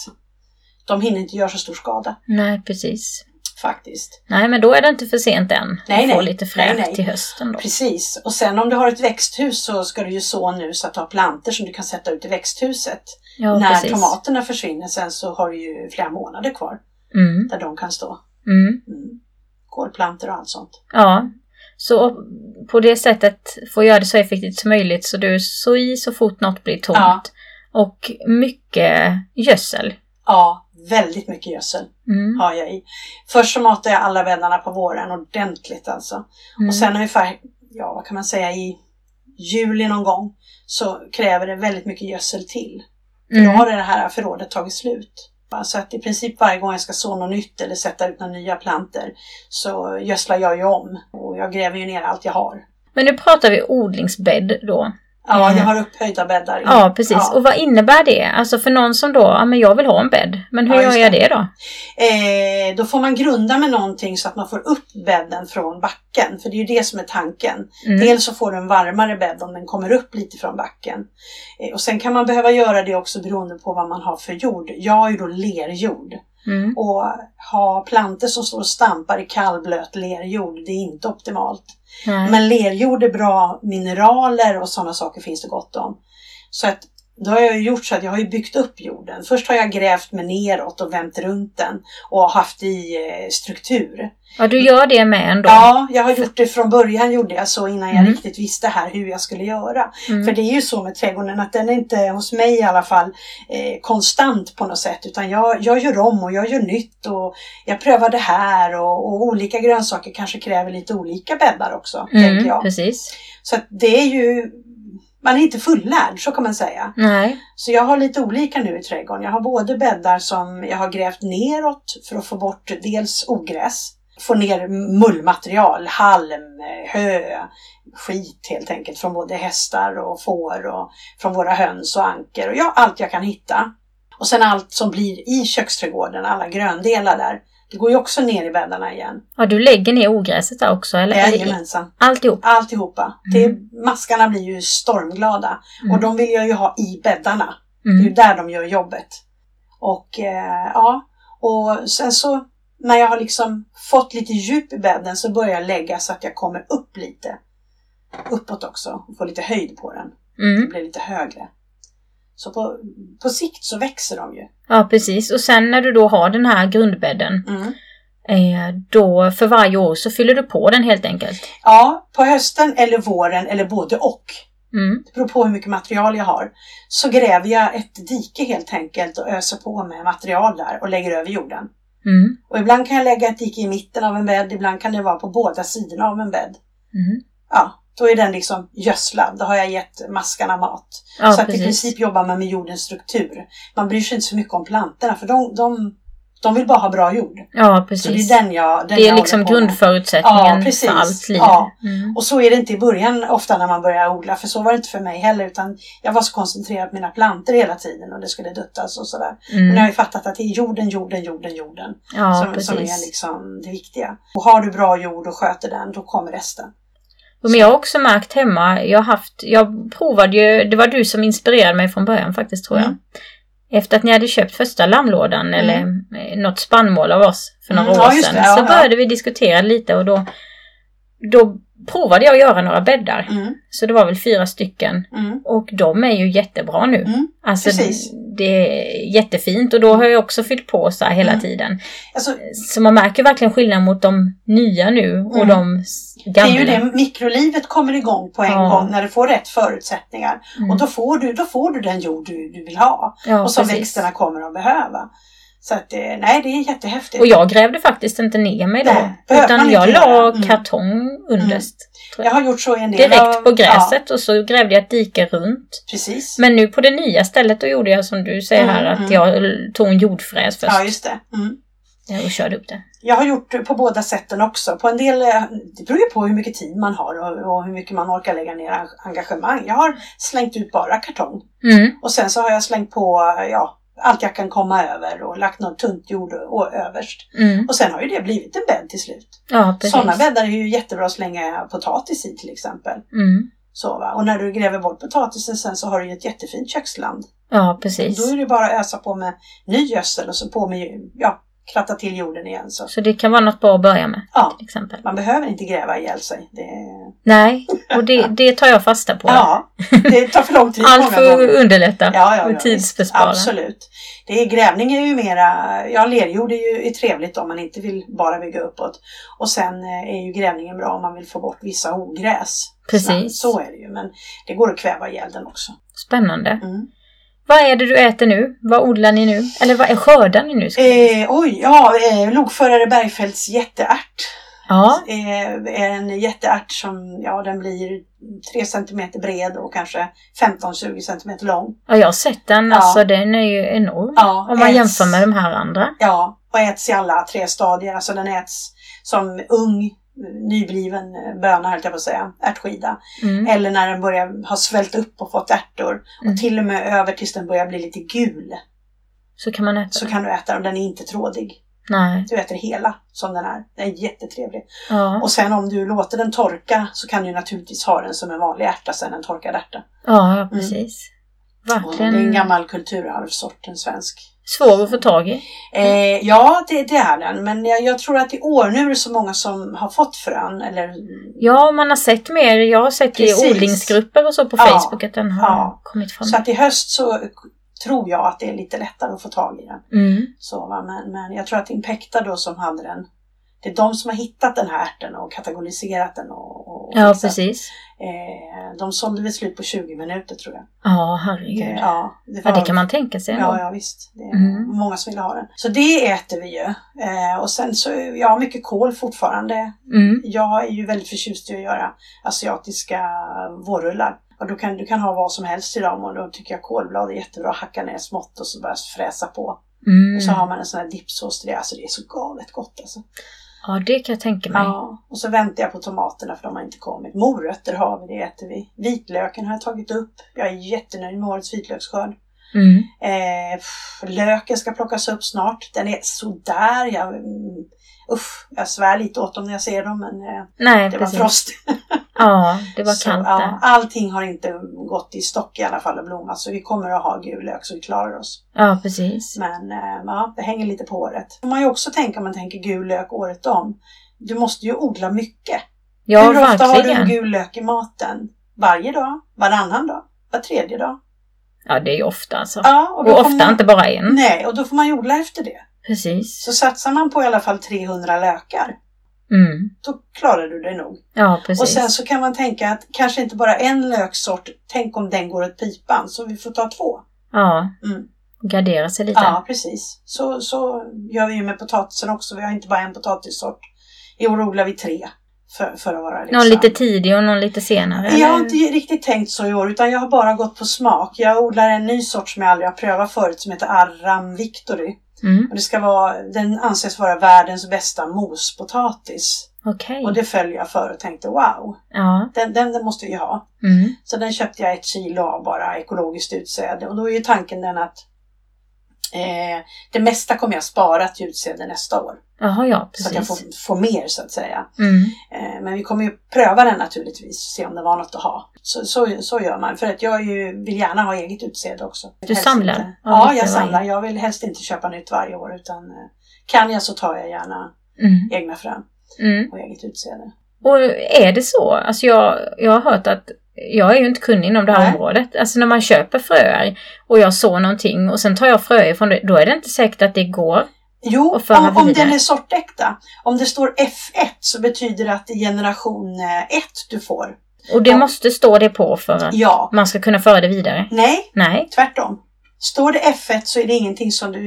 de hinner inte göra så stor skada Nej, precis. faktiskt. Nej, men då är det inte för sent än. Nej, att få nej. lite fräscht Nej, nej. till hösten då. Precis. Och sen om du har ett växthus så ska du ju så nu så att du har plantor som du kan sätta ut i växthuset. Ja, När precis. tomaterna försvinner sen så har du ju flera månader kvar Mm. där de kan stå. Mm. Mm. Kolplantor och allt sånt. Ja, så på det sättet får göra det så effektivt som möjligt så du så i så fort något blir tomt. Ja. Och mycket gödsel. Ja, väldigt mycket gödsel Mm. har jag i. Först så matar jag alla bäddarna på våren ordentligt alltså. Mm. Och sen ungefär, ja vad kan man säga, i juli någon gång så kräver det väldigt mycket gödsel till. För då Mm. har det här förrådet tagit slut. Så att i princip varje gång jag ska så något nytt eller sätta ut några nya plantor så gödslar jag ju om. Och jag gräver ju ner allt jag har. Men nu pratar vi odlingsbädd då. Ja, jag har upphöjda bäddar. Ja, precis. Ja. Och vad innebär det? Alltså för någon som då, ja men jag vill ha en bädd. Men hur Ja, gör jag det. det då? Eh, då får man grunda med någonting så att man får upp bädden från backen. För det är ju det som är tanken. Mm. Dels så får du en varmare bädd om den kommer upp lite från backen. Eh, och sen kan man behöva göra det också beroende på vad man har för jord. Jag har ju då lerjord. Mm. Och ha plantor som står och stampar i kallblöt lerjord, det är inte optimalt. Men lerjord är bra, mineraler och sådana saker finns det gott om. Så att då har jag gjort så att jag har byggt upp jorden. Först har jag grävt mig neråt och vänt runt den och haft i eh, struktur. Ja, du gör det med ändå? Ja, jag har gjort det från början gjorde jag så innan jag Mm. riktigt visste här hur jag skulle göra. Mm. För det är ju så med trädgården att den är inte, hos mig i alla fall, eh, konstant på något sätt. Utan jag, jag gör om och jag gör nytt och jag prövar det här och, och olika grönsaker kanske kräver lite olika bäddar också, Mm, jag. precis. Så det är ju, man är inte fullärd, så kan man säga. Nej. Så jag har lite olika nu i trädgården. Jag har både bäddar som jag har grävt neråt för att få bort dels ogräs, få ner mullmaterial, halm, hö, skit helt enkelt från både hästar och får och från våra höns och anker och ja, allt jag kan hitta. Och sen allt som blir i köksträdgården, alla gröndelar där. Det går ju också ner i bäddarna igen. Ja, du lägger ner ogräset där också eller? Jajamensan. Alltihop? Alltihopa. Det, maskarna blir ju stormglada. Mm. Och de vill jag ju ha i bäddarna. Det är ju Mm. där de gör jobbet. Och eh, ja, och sen så när jag har liksom fått lite djup i bädden så börjar jag lägga så att jag kommer upp lite. Uppåt också och får lite höjd på den. Det Mm. blir lite högre. Så på, på sikt så växer de ju. Ja, precis. Och sen när du då har den här grundbädden, Mm. eh, då för varje år så fyller du på den helt enkelt. Ja, på hösten eller våren eller både och. Mm. Det beror på hur mycket material jag har. Så gräver jag ett dike helt enkelt och öser på med material där och lägger över jorden. Mm. Och ibland kan jag lägga ett dike i mitten av en bädd, ibland kan det vara på båda sidorna av en bädd. Mm. Ja, då är den liksom gödslad. Då har jag gett maskarna mat. Ja, så att i precis. princip jobbar man med jordens struktur. Man bryr sig inte så mycket om plantorna för de, de, de vill bara ha bra jord. Ja, Så det precis. är den jag den Det är jag liksom grundförutsättningen Ja, precis. för allt liv. Ja. Mm. Och så är det inte i början ofta när man börjar odla, för så var det inte för mig heller. Utan jag var så koncentrerad på mina plantor hela tiden och det skulle duttas och sådär. Men jag har Mm. ju fattat att det är jorden, jorden, jorden, jorden Ja, som, som är precis. liksom det viktiga. Och har du bra jord och sköter den, då kommer resten. Men jag har också märkt hemma, jag har haft, jag provade ju, det var du som inspirerade mig från början faktiskt tror jag. Mm. Efter att ni hade köpt första lammlådan eller eh, något spannmål av oss för några Mm, år ja, sedan. det, ja, så ja. började vi diskutera lite och då, då provade jag att göra några bäddar. Mm, Så det var väl fyra stycken. mm, Och de är ju jättebra nu. mm. Alltså precis. det är jättefint och då har jag också fyllt på så här hela Mm. tiden. Alltså, Så man märker verkligen skillnad mot de nya nu och Mm. de s- det gamla. är ju det, mikrolivet kommer igång på en Ja. gång när du får rätt förutsättningar. Mm. Och då får, du, då får du den jord du, du vill ha. ja, och som precis. växterna kommer att behöva. Så att, eh, nej, det är jättehäftigt. Och jag grävde faktiskt inte ner mig då. Nej, utan jag la. Mm. kartong underst. tror jag jag. har gjort så en del Direkt på gräset och så grävde jag ett dike runt. Ja, precis. Men nu på det nya stället då gjorde jag som du säger Mm, här att mm. jag tog en jordfräs först Ja, just det. Mm. eh, och körde upp det. Jag har gjort på båda sätten också. På en del, eh, det beror ju på hur mycket tid man har och, och hur mycket man orkar lägga ner en- engagemang. Jag har slängt ut bara kartong. Mm. Och sen så har jag slängt på, ja, allt jag kan komma över och lagt något tunt jord och överst. Mm. Och sen har ju det blivit en bädd till slut. Ja. Sådana bäddar är ju jättebra att slänga potatis i till exempel. Mm. Så, va? Och när du gräver bort potatisen sen så har du ju ett jättefint köksland. Ja, precis. Då är det bara att ösa på med ny gödsel och så på med, ja, kratta till jorden igen. Så. Så det kan vara något bra att börja med, Ja, till exempel. man behöver inte gräva ihjäl sig. Det, Nej, och det, det tar jag fasta på. ja, <laughs> det tar för lång tid. Allt för att underlätta Ja, ja, ja, och tidsbespara. Absolut. Det är, grävning är ju mera, ja lerjord är ju är trevligt om man inte vill bara bygga uppåt. Och sen eh, är ju grävningen bra om man vill få bort vissa ogräs. Precis. Snabbt. Så är det ju, men det går att kväva ihjäl den också. Spännande. Mm. Vad är det du äter nu? Vad odlar ni nu? Eller vad är skördar ni nu? Eh, oj, ja, eh, lokförare Bergfeldts jätteärt. Ja, Eh, är en jätteärt som, ja den blir 3 cm bred och kanske 15-20 cm lång. ja, jag har sett den. Ja. Alltså den är ju enorm. Ja, Om man äts- jämför med de här andra. Ja, och äts i alla tre stadier. Alltså den äts som ung, nybliven böna höll jag på att säga, ärtskida. Mm. Eller när den börjar ha svällt upp och fått ärtor. Mm. Och till och med över tills den börjar bli lite gul. Så kan man äta Så den. kan du äta den. Den är inte trådig. Nej. Du äter hela som den är. Den är jättetrevlig. Ja. Och sen om du låter den torka så kan du naturligtvis ha den som en vanlig ärta sen, en torkad ärta. ja, ja, precis. Och Det är en gammal kulturarvssort, en svensk. Svår att få tag i. Eh, ja, det, det är den. Men jag, jag tror att i år nu är det så många som har fått frön. Eller, Ja, man har sett mer. Jag har sett Precis. i odlingsgrupper och så på Ja. Facebook att den har Ja. kommit fram. så att i höst så tror jag att det är lite lättare att få tag i den. Mm. Så, va? Men, men jag tror att Impecta då som hade den, det är de som har hittat den här ärten och kategoriserat den och, och Ja, fixat. precis. Eh, de sålde väl slut på 20 minuter tror jag. Ja, herregud. Eh, ja, det, Ja, var- det kan man tänka sig. Ja, ja visst. Det är Mm. många som vill ha den. Så det äter vi ju. Eh, och sen så, ja mycket kål fortfarande. Mm. Jag är ju väldigt förtjust i att göra asiatiska vårrullar. Och då kan, du kan ha vad som helst i dem och då tycker jag kålblad är jättebra. Hacka ner smått och så bara fräsa på. Mm. Och så har man en sån här dippsås till det. Alltså det är så galet gott alltså. Ja, det kan jag tänka mig. Ja. Och så väntar jag på tomaterna för de har inte kommit. Morötter har vi, det äter vi. Vitlöken har jag tagit upp. Jag är jättenöjd med årets vitlöksskörd. Mm. Eh, löken ska plockas upp snart. Den är sådär. Jag, usch, jag svär lite åt dem när jag ser dem men eh, Nej, det var precis. frost. <laughs> Ja, det var kallt ja, allting har inte gått i stock i alla fall och blommat så vi kommer att ha gul lök så vi klarar oss. Ja, precis. Men eh, ja, det hänger lite på året. man ju också tänka om man tänker gul lök året om. Du måste ju odla mycket. Ja, Hur ofta har du verkligen. en gul lök i maten? Varje dag? Varannan dag? Var tredje dag? Ja, det är ju ofta alltså. Ja, Och får ofta man, inte bara en. Nej, och då får man ju odla efter det. Precis. Så satsar man på i alla fall 300 lökar, Mm. då klarar du det nog. Ja, precis. Och sen så kan man tänka att kanske inte bara en löksort, tänk om den går åt pipan, så vi får ta två. Ja, Mm. gardera sig lite. Ja, precis. Så, så gör vi ju med potatisen också. Vi har inte bara en potatissort. I år odlar vi tre. För, för att vara liksom. Någon lite tidig och någon lite senare. Jag har eller? inte riktigt tänkt så i år utan jag har bara gått på smak. Jag odlar en ny sort som jag aldrig har prövat förut som heter Arram Victory. Mm. Och det ska vara, den anses vara världens bästa mospotatis. Okej. Och det följer jag för och tänkte wow, Ja. den, den, den måste vi ju ha. Mm. Så den köpte jag ett kilo av bara ekologiskt utsäde. Och då är ju tanken den att eh, det mesta kommer jag spara till utsäde nästa år. Jaha, ja, Så att jag får, får mer så att säga. Mm. Eh, men vi kommer ju pröva den naturligtvis, se om det var något att ha. Så, så, så gör man. För att jag ju, vill gärna ha eget utsäde också. Du Helst samlar? Inte. Ja, jag varje. samlar. Jag vill helst inte köpa nytt varje år utan eh, kan jag så tar jag gärna Mm. egna frön Mm. och eget utsäde. Och är det så? Alltså jag, jag har hört att jag är ju inte kunnig inom det här Nej. området. Alltså när man köper fröer och jag sår någonting och sen tar jag fröer från det, då är det inte säkert att det går. Jo, om, om vidare. den är sortäkta. Om det står F1 så betyder det att det är generation 1 du får. Och det Ja. måste stå det på för att Ja. man ska kunna föra det vidare. Nej, Nej. tvärtom. Står det F1 så är det ingenting som du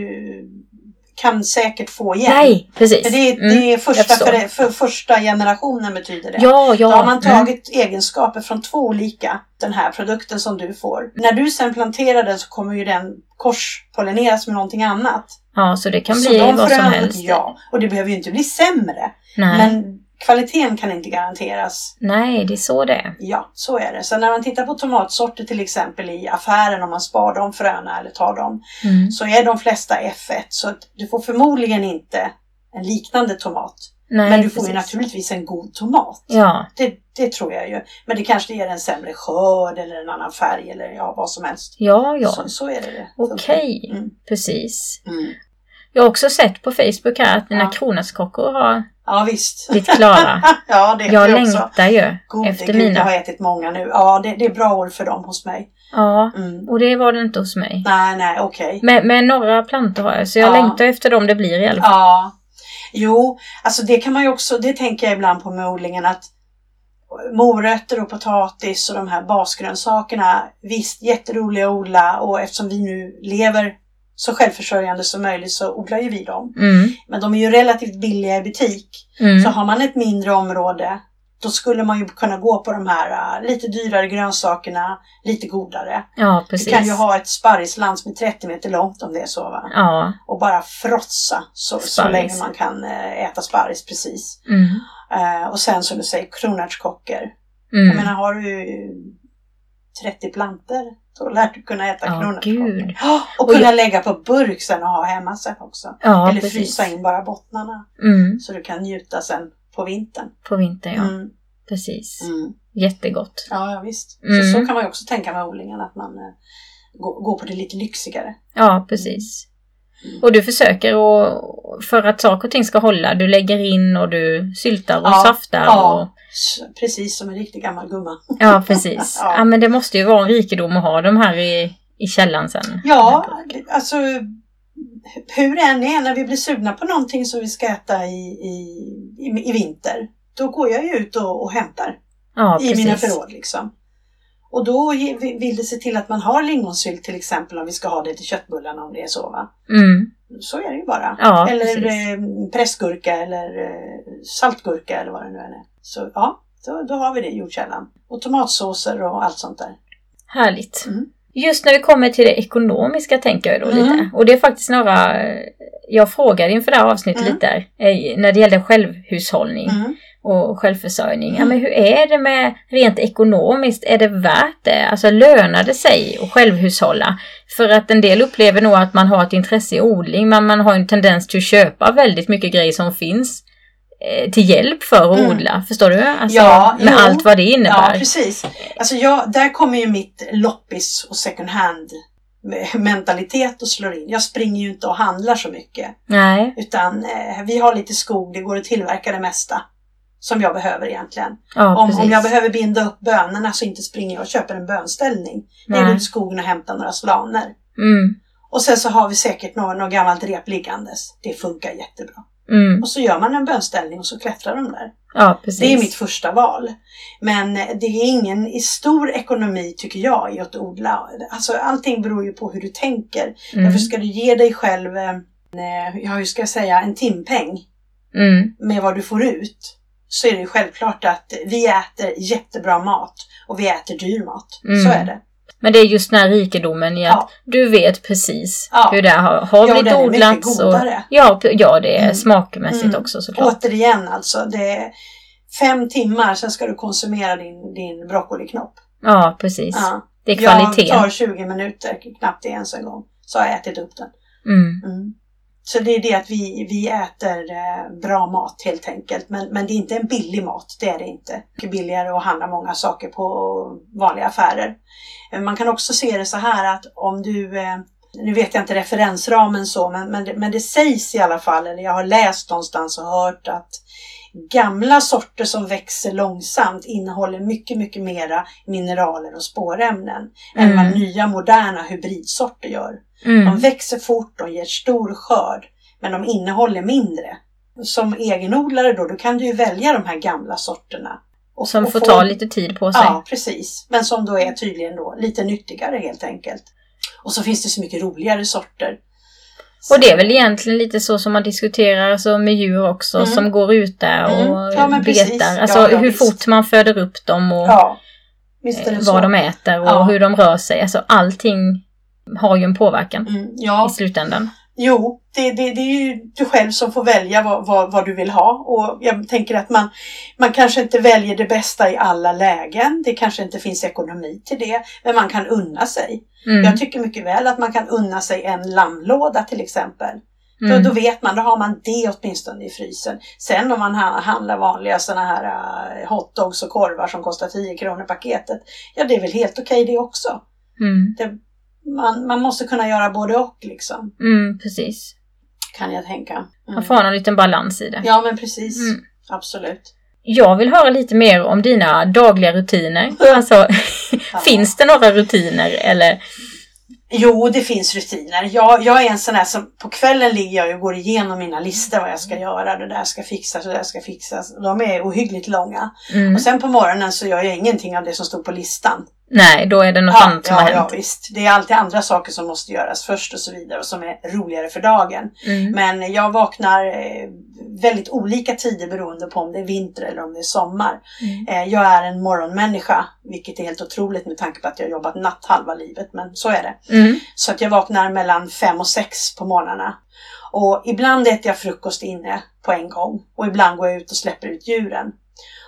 kan säkert få igen. Nej, precis. För det, är- Mm. det är första, för, för första generationen betyder det. Ja, ja. Då har man Mm. tagit egenskaper från två olika, den här produkten som du får. När du sen planterar den så kommer ju den korspollineras med någonting annat. Ja, så det kan så bli de vad som helst. Ja, och det behöver ju inte bli sämre. Nej. Men kvaliteten kan inte garanteras. Nej, det är så det är. Ja, så är det. Så när man tittar på tomatsorter till exempel i affären om man spar de fröna eller tar dem Mm. så är de flesta F1 så du får förmodligen inte en liknande tomat. Nej, Men du får ju precis. naturligtvis en god tomat. Ja, Det, det tror jag ju. Men det kanske ger en sämre skörd eller en annan färg eller ja, vad som helst. ja, ja. Så, så är det. Okej, Mm. precis. Mm. Jag har också sett på Facebook här att dina Ja. kronärtskockor har Ja visst. blivit klara. <laughs> ja det Jag det också. längtar ju Gode efter gud, jag mina. har ätit många nu. Ja, det, det är bra år för dem hos mig. Ja, Mm. och det var det inte hos mig. Nej, nej, okej. Men, men några plantor har jag, så jag Ja. längtar efter dem det blir i alla fall. Ja. Jo, alltså det kan man ju också, det tänker jag ibland på med odlingen att morötter och potatis och de här basgrönsakerna, visst jätteroliga att odla och eftersom vi nu lever så självförsörjande som möjligt så odlar ju vi dem. Mm, Men de är ju relativt billiga i butik. mm. Så har man ett mindre område då skulle man ju kunna gå på de här äh, lite dyrare grönsakerna, lite godare. Ja, Du precis. kan ju ha ett sparrisland som är 30 meter långt om det är så va. Ja, Och bara frotsa så, så länge man kan äh, äta sparris precis. mm, Eh, och sen som du säger kronärtskockor. Jag mm. menar har du 30 planter då lär du kunna äta Ja. Ja, och Och kunna lägga på burk sen och ha hemma sen också. Ja, Eller precis. frysa in bara bottnarna Mm, så du kan njuta sen på vintern. på vintern, ja. Mm. Precis. Mm. Jättegott. Ja, ja visst. Mm. Så, så kan man ju också tänka med odlingen, att man eh, går, går på det lite lyxigare. Ja, precis. Och du försöker och för att saker och ting ska hålla. Du lägger in och du syltar och Ja, saftar. ja. Och, Precis som en riktig gammal gumma. ja, precis. <laughs> Ja. ja. men det måste ju vara en rikedom att ha de här i, i källan sen. Ja, alltså hur det än är, när vi blir sugna på någonting som vi ska äta i, i, i, i vinter, då går jag ju ut och, och hämtar ja i precis. mina förråd liksom. Och då vill det se till att man har lingonsylt till exempel om vi ska ha det till köttbullarna om det är så va. Mm. Så är det ju bara. Ja, eller precis. eh, pressgurka eller eh, saltgurka eller vad det nu är. Så ja, då, då har vi det i jordkällan. Och tomatsåser och allt sånt där. Härligt. Mm. Just när vi kommer till det ekonomiska tänker jag då Mm. lite. Och det är faktiskt några, eh, jag frågade inför det här avsnittet Mm. lite när det gällde självhushållning Mm. Och självförsörjning. Ja, Mm. men hur är det med rent ekonomiskt? Är det värt det? Alltså lönar det sig att självhushålla? För att en del upplever nog att man har ett intresse i odling, men man har en tendens till att köpa väldigt mycket grejer som finns eh, till hjälp för att Mm. odla. Förstår du? Alltså, Ja, med jo. allt vad det Ja, innebär. precis. Alltså jag, där kommer ju mitt loppis och second hand mentalitet och slår in. Jag springer ju inte och handlar så mycket. Nej, Utan eh, vi har lite skog, det går att tillverka det mesta. Som jag behöver egentligen. ja Om, precis. om jag behöver binda upp bönorna så inte springer jag och köper en bönställning. Jag går Nej. ut i skogen och hämtar några slaner. Mm, Och sen så har vi säkert något, något gammalt rep liggandes. Det funkar jättebra. mm, Och så gör man en bönställning och så klättrar de där. ja. Det är mitt första val. Men det är ingen i stor ekonomi tycker jag i att odla. Alltså allting beror ju på hur du tänker. Mm, Därför ska du ge dig själv, eh, ja hur ska jag säga, en timpeng mm, med vad du får ut. Så är det ju självklart att vi äter jättebra mat och vi äter dyr mat. Mm. Så är det. Men det är just den här rikedomen i att Ja. du vet precis Ja. hur det har, har Ja, blivit odlats. Och, ja, ja, det är Mm. smakmässigt Mm. också såklart. Återigen alltså, det är fem timmar sen ska du konsumera din, din broccoliknopp. Ja, precis. Ja. Det är kvalitet. Jag tar 20 minuter, knappt det ens en gång, så har jag ätit upp den. Mm. Så det är det att vi, vi äter eh, bra mat helt enkelt. Men, men det är inte en billig mat, det är det inte. Det är billigare att handla många saker på vanliga affärer. Eh, man kan också se det så här att om du, eh, nu vet jag inte referensramen så, men, men, det, men det sägs i alla fall, eller jag har läst någonstans och hört att gamla sorter som växer långsamt innehåller mycket, mycket mera mineraler och spårämnen än vad Mm. nya moderna hybridsorter gör. De Mm. växer fort, de ger stor skörd, men de innehåller mindre. Som egenodlare då, då kan du ju välja de här gamla sorterna. Och, Som och får få- ta lite tid på sig. Ja, precis. Men som då är tydligen då lite nyttigare helt enkelt. Och så finns det så mycket roligare sorter. Och det är väl egentligen lite så som man diskuterar alltså med djur också Mm. som går ut där och Mm. Ja, men precis. betar. Ja, Alltså ja, hur visst. fort man föder upp dem och Ja, eh, det så. vad de äter och Ja. hur de rör sig. Alltså allting har ju en påverkan Mm, ja, i slutändan. Jo, det, det, det är ju du själv som får välja vad, vad, vad, du vill ha. Och jag tänker att man, man kanske inte väljer det bästa i alla lägen. Det kanske inte finns ekonomi till det. Men man kan unna sig. Mm. Jag tycker mycket väl att man kan unna sig en lammlåda till exempel. Mm. Då, då vet man, då har man det åtminstone i frysen. Sen om man handlar vanliga sådana här uh, hotdogs och korvar som kostar 10 kronor paketet. Ja, det är väl helt okej okay det också. Mm. Det, man, man måste kunna göra både och liksom. Mm, precis. Kan jag tänka. Mm. Man får ha någon liten balans i det. Ja, men precis. Mm. Absolut. Jag vill höra lite mer om dina dagliga rutiner. Alltså, <laughs> <laughs> finns det några rutiner eller? Jo, det finns rutiner. Jag, jag är en sån här som på kvällen ligger jag och går igenom mina listor vad jag ska göra. Det där ska fixas och det där ska fixas. De är ohyggligt långa. Mm. Och sen på morgonen så gör jag ingenting av det som stod på listan. Nej, då är det något ja, annat som ja, har hänt. Ja, visst. Det är alltid andra saker som måste göras först och så vidare och som är roligare för dagen. Mm. Men jag vaknar eh, väldigt olika tider beroende på om det är vinter eller om det är sommar. Mm. Eh, jag är en morgonmänniska, vilket är helt otroligt med tanke på att jag har jobbat natt halva livet, men så är det. Mm. Så att jag vaknar mellan fem och sex på morgnarna. Och ibland äter jag frukost inne på en gång och ibland går jag ut och släpper ut djuren.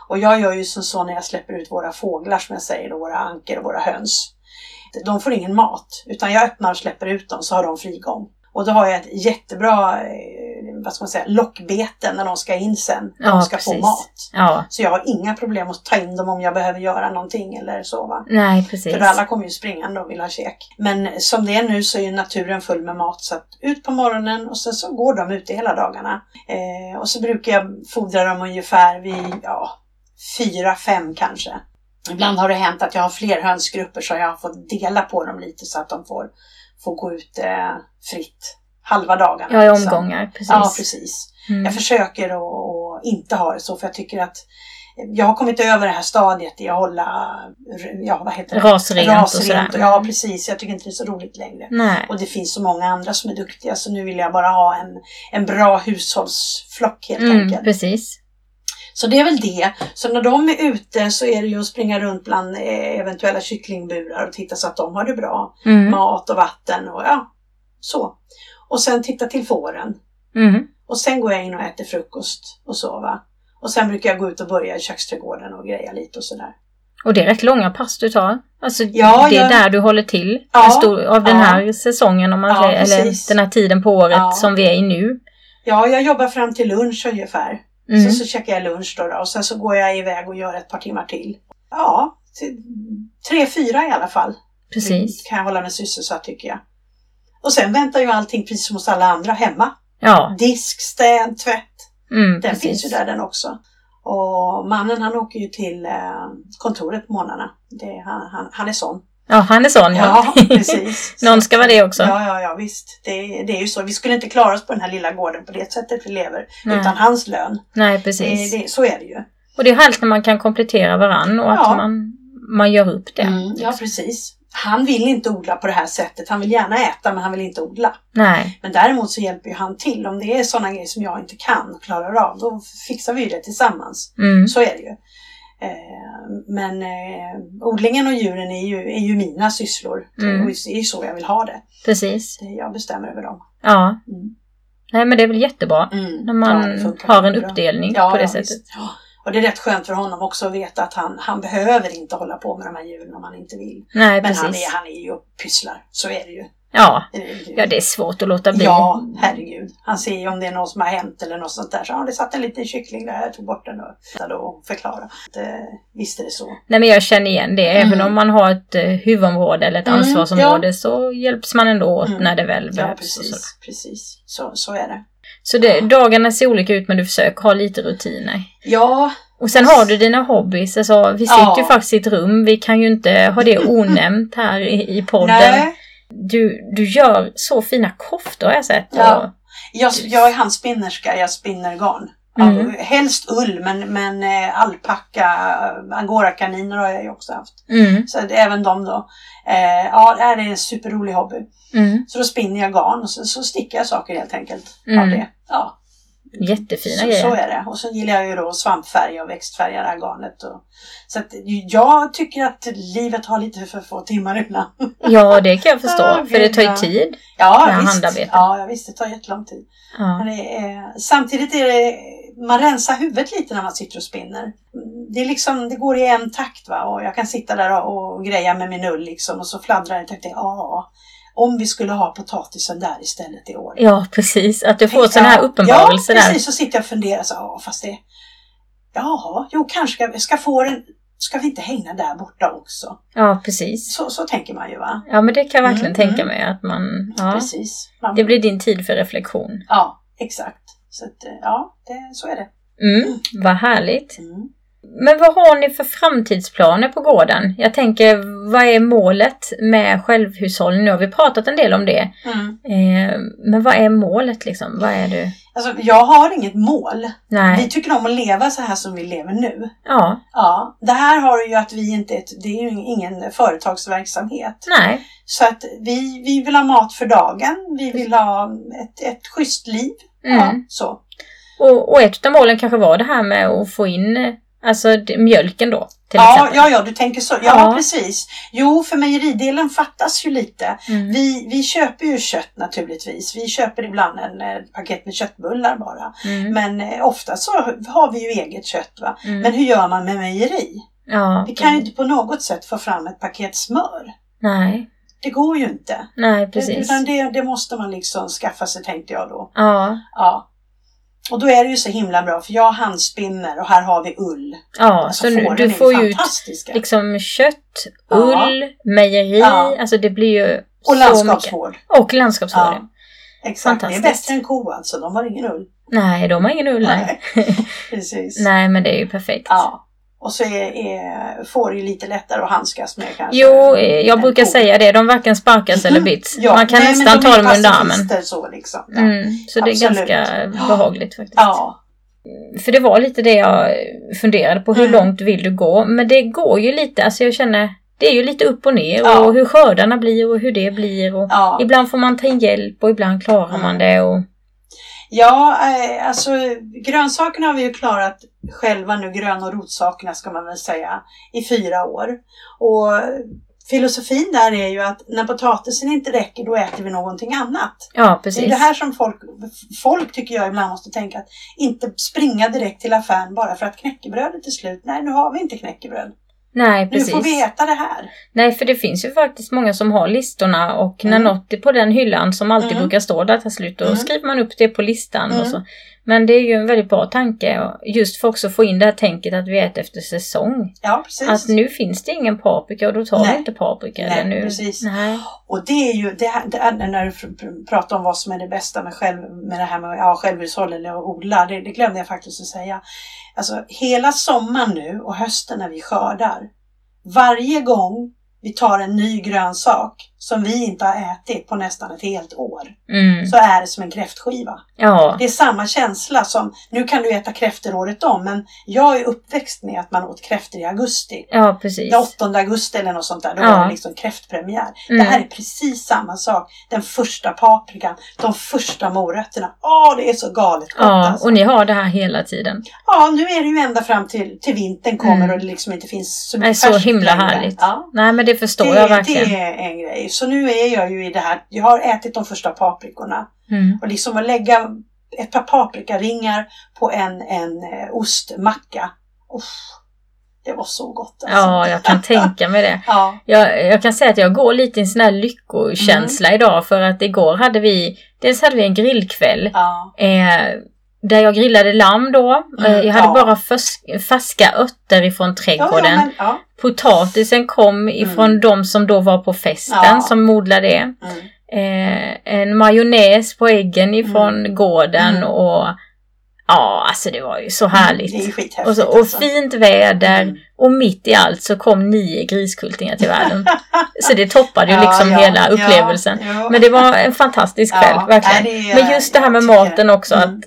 Och jag gör ju som så när jag släpper ut våra fåglar som jag säger, då, våra anker och våra höns. De får ingen mat, utan jag öppnar och släpper ut dem så har de frigång. Och då har jag ett jättebra eh, vad ska man säga, lockbete när de ska in sen. De ja, ska precis. få mat. Ja. Så jag har inga problem att ta in dem om jag behöver göra någonting eller så. Va? Nej, precis. För alla kommer ju springande och vill ha käk. Men som det är nu så är naturen full med mat. Så att ut på morgonen och sen så går de ute hela dagarna. Eh, och så brukar jag fodra dem ungefär vid ja, fyra, fem kanske. Ibland har det hänt att jag har fler hönsgrupper så jag har fått dela på dem lite så att de får, får gå ut eh, fritt halva dagarna. Ja, i liksom. omgångar. Precis. Ja, precis. Mm. Jag försöker att inte ha det så för jag tycker att jag har kommit över det här stadiet i att hålla ja, vad heter det? rasrent, rasrent och sådär. Ja, precis. Jag tycker inte det är så roligt längre. Nej. Och det finns så många andra som är duktiga så nu vill jag bara ha en, en bra hushållsflock helt mm, enkelt. Precis. Så det är väl det. Så när de är ute så är det ju att springa runt bland eh, eventuella kycklingburar och titta så att de har det bra. Mm. Mat och vatten och ja, så. Och sen titta till fåren. Mm. Och sen går jag in och äter frukost och sova. Och sen brukar jag gå ut och börja i köksträdgården och greja lite och sådär. Och det är rätt långa pass du tar. Alltså ja, det är jag... där du håller till ja, stor, av den ja. här säsongen om man säger, eller den här tiden på året som vi är i nu. Ja, jag jobbar fram till lunch ungefär. Mm. Så, så käkar jag lunch då, då, och sen så går jag iväg och gör ett par timmar till. Ja, till, tre, fyra i alla fall. Precis. Kan jag hålla mig sysselsatt tycker jag. Och sen väntar ju allting precis som hos alla andra hemma. Ja. Disk, städ, tvätt. Mm, den precis. finns ju där den också. Och mannen han åker ju till eh, kontoret på morgnarna. Det, han, han, han är sån. Ja, han är sån ja. ja <laughs> precis. Någon ska vara det också. Ja, ja, ja visst. Det, det är ju så. Vi skulle inte klara oss på den här lilla gården på det sättet vi lever. Nej. Utan hans lön. Nej, precis. Det, det, så är det ju. Och det är härligt när man kan komplettera varann och ja. att man, man gör upp det. Mm, ja, precis. Han vill inte odla på det här sättet. Han vill gärna äta men han vill inte odla. Nej. Men däremot så hjälper ju han till. Om det är sådana grejer som jag inte kan och klarar av, då fixar vi det tillsammans. Mm. Så är det ju. Eh, men eh, odlingen och djuren är ju, är ju mina sysslor. Mm. det är ju så jag vill ha det. Precis. Jag bestämmer över dem. Ja. Mm. Nej men det är väl jättebra mm. när man ja, har en uppdelning ja, på det ja, sättet. Ja. Och det är rätt skönt för honom också att veta att han, han behöver inte hålla på med de här djuren om han inte vill. Nej, men han är, han är ju och pysslar, så är det ju. Ja. ja, det är svårt att låta bli. Ja, herregud. Han ser ju om det är något som har hänt eller något sånt där. Så ja, det satt en liten kyckling där, jag tog bort den och, och förklara. Det, visst är det så. Nej, men jag känner igen det. Även mm. om man har ett uh, huvudområde eller ett mm, ansvarsområde ja. så hjälps man ändå åt mm. när det väl behövs. Ja, precis. precis. Så, så är det. Så det, dagarna ser olika ut men du försöker ha lite rutiner? Ja. Och sen har du dina hobbys. Alltså, vi sitter ja. ju faktiskt i ett rum. Vi kan ju inte ha det <laughs> onämnt här i, i podden. Nej. Du, du gör så fina koftor har jag sett. Ja. Jag, jag är handspinnerska, jag spinner garn. Mm. helst ull men, men eh, alpacka, angorakaniner har jag ju också haft. Mm. Så även de då. Eh, ja, det är en superrolig hobby. Mm. Så då spinner jag garn och så, så stickar jag saker helt enkelt av mm. det. Ja. Jättefina så, grejer. så är det. Och så gillar jag ju då svampfärg och växtfärga det här garnet. Och, så att jag tycker att livet har lite för få timmar ibland. Ja, det kan jag <laughs> förstå. Ah, för det tar ju ja. tid. Ja, här visst. Ja, ja, visst. Det tar jättelång tid. Ja. Är, samtidigt är det, man rensar huvudet lite när man sitter och spinner. Det, är liksom, det går i en takt va och jag kan sitta där och, och greja med min ull liksom och så fladdrar det ja, om vi skulle ha potatisen där istället i år. ja, precis. Att du får sån här ja, uppenbarelse Ja, precis. Så sitter jag och funderar så ja fast det, jaha, jo kanske ska, ska få den, ska vi inte hänga där borta också? Ja, precis. Så, så tänker man ju va? Ja, men det kan jag verkligen Mm, tänka mm. mig att man... Ja, Precis. Man, det blir din tid för reflektion. Ja, exakt. Så att, ja, det, så är det. Mm, vad härligt. Mm. Men vad har ni för framtidsplaner på gården? Jag tänker, vad är målet med självhushållning? Nu har vi pratat en del om det. Mm. Eh, men vad är målet liksom? Vad är du? Alltså, jag har inget mål. Vi Nej. tycker om att leva så här som vi lever nu. Ja. Ja, det här har ju att vi inte, det är ju ingen företagsverksamhet. Nej. Så att vi, vi vill ha mat för dagen, vi vill ha ett, ett schysst liv. Ja, Mm. så. Och, och ett av målen kanske var det här med att få in alltså mjölken då. Till Ja, ja, ja, du tänker så. Ja, Ja. precis. Jo, för mejeridelen fattas ju lite. Mm. Vi, vi köper ju kött naturligtvis. Vi köper ibland en eh, paket med köttbullar bara. Mm. Men eh, ofta så har vi ju eget kött. Va? Mm. Men hur gör man med mejeri? ja. Vi kan ju inte på något sätt få fram ett paket smör. Nej. Det går ju inte. Nej, precis. Utan det, det måste man liksom skaffa sig tänkte jag då. Ja. Ja. Och då är det ju så himla bra för jag handspinner och här har vi ull. Ja, Alltså så fåren du får ju ut liksom kött, Ja. ull, mejeri, Ja. alltså det blir ju Och landskapsvård. Och landskapsvård. Ja. Ja. Exakt, det är bättre än ko alltså. De har ingen ull. Nej, de har ingen ull. Nej. <laughs> Precis. nej, men det är ju perfekt. Ja. Och så är, är får ju lite lättare att handskas med kanske. Jo, eh, jag brukar säga det. De varken sparkas eller bits. Ja, Man kan nej, nästan ta dem under armen. Så liksom. Ja. Mm, så det är ganska behagligt faktiskt. ja. För det var lite det jag funderade på. Hur Mm. långt vill du gå? Men det går ju lite, alltså jag känner det är ju lite upp och ner Ja. och hur skördarna blir och hur det blir. Och ja. Ibland får man ta in hjälp och ibland klarar Mm. man det. Och, Ja, eh, alltså grönsakerna har vi ju klarat själva nu, grön och rotsakerna ska man väl säga, i fyra år. Och filosofin där är ju att när potatisen inte räcker då äter vi någonting annat. ja, Det är precis. det här som folk, folk tycker jag ibland måste tänka att inte springa direkt till affären bara för att knäckebrödet är slut. Nej, nu har vi inte knäckebröd. Nej, Nu precis. får vi äta det här. Nej, för det finns ju faktiskt många som har listorna och när Mm. något är på den hyllan som alltid Mm. brukar stå där tar slut, då Mm. skriver man upp det på listan och Mm. så. Men det är ju en väldigt bra tanke och just för också få in det här tänket att vi äter efter säsong. Ja, precis. Att nu finns det ingen paprika och då tar vi Nej. inte paprika. Nej, eller nu. precis. Nej. Och det är ju, det, här- det är, när du pr- pr- pratar om vad som är det bästa med, själv, med det här med ja, självhushåll eller att odla, det, det glömde jag faktiskt att säga. Alltså hela sommaren nu och hösten när vi skördar, varje gång vi tar en ny grönsak som vi inte har ätit på nästan ett helt år, Mm. så är det som en kräftskiva. Ja, Det är samma känsla som, nu kan du äta kräftor året om, men jag är uppväxt med att man åt kräftor i augusti. ja precis. Den 8 augusti eller något sånt där, då Ja. var det liksom kräftpremiär. Mm. Det här är precis samma sak. Den första paprikan, de första morötterna. Åh, det är så galet gott Ja, alltså. och ni har det här hela tiden. Ja, nu är det ju ända fram till, till vintern kommer Mm. och det liksom inte finns så Det är mycket så himla längre. härligt. Ja. Nej, men det förstår Det, jag verkligen. det är en grej. Så nu är jag ju i det här, jag har ätit de första paprikorna. Mm. Och liksom att lägga ett par paprikaringar på en, en eh, ostmacka. Uff, det var så gott alltså. Ja, jag kan <laughs> tänka mig det. Ja, Jag, jag kan säga att jag går lite i en sån här lyckokänsla Mm. idag för att igår hade vi, dels hade vi en grillkväll ja, eh, där jag grillade lamm då. Mm, eh, jag hade ja. bara färsk, färska örter ifrån ja, trädgården. ja, men, ja. Potatisen kom ifrån de som då var på festen Ja. som modlade det. Mm. Eh, en majonnäs på äggen ifrån gården Mm. och ja, alltså det var ju så härligt. Ju skithäftigt. Och, så, och alltså. fint väder Mm. och mitt i allt så kom nio griskultingar till världen. så det toppade ju <laughs> Ja, liksom ja, hela ja, upplevelsen. ja. Men det var en fantastisk kväll, Ja, verkligen. det Men just det här med maten också, Mm. att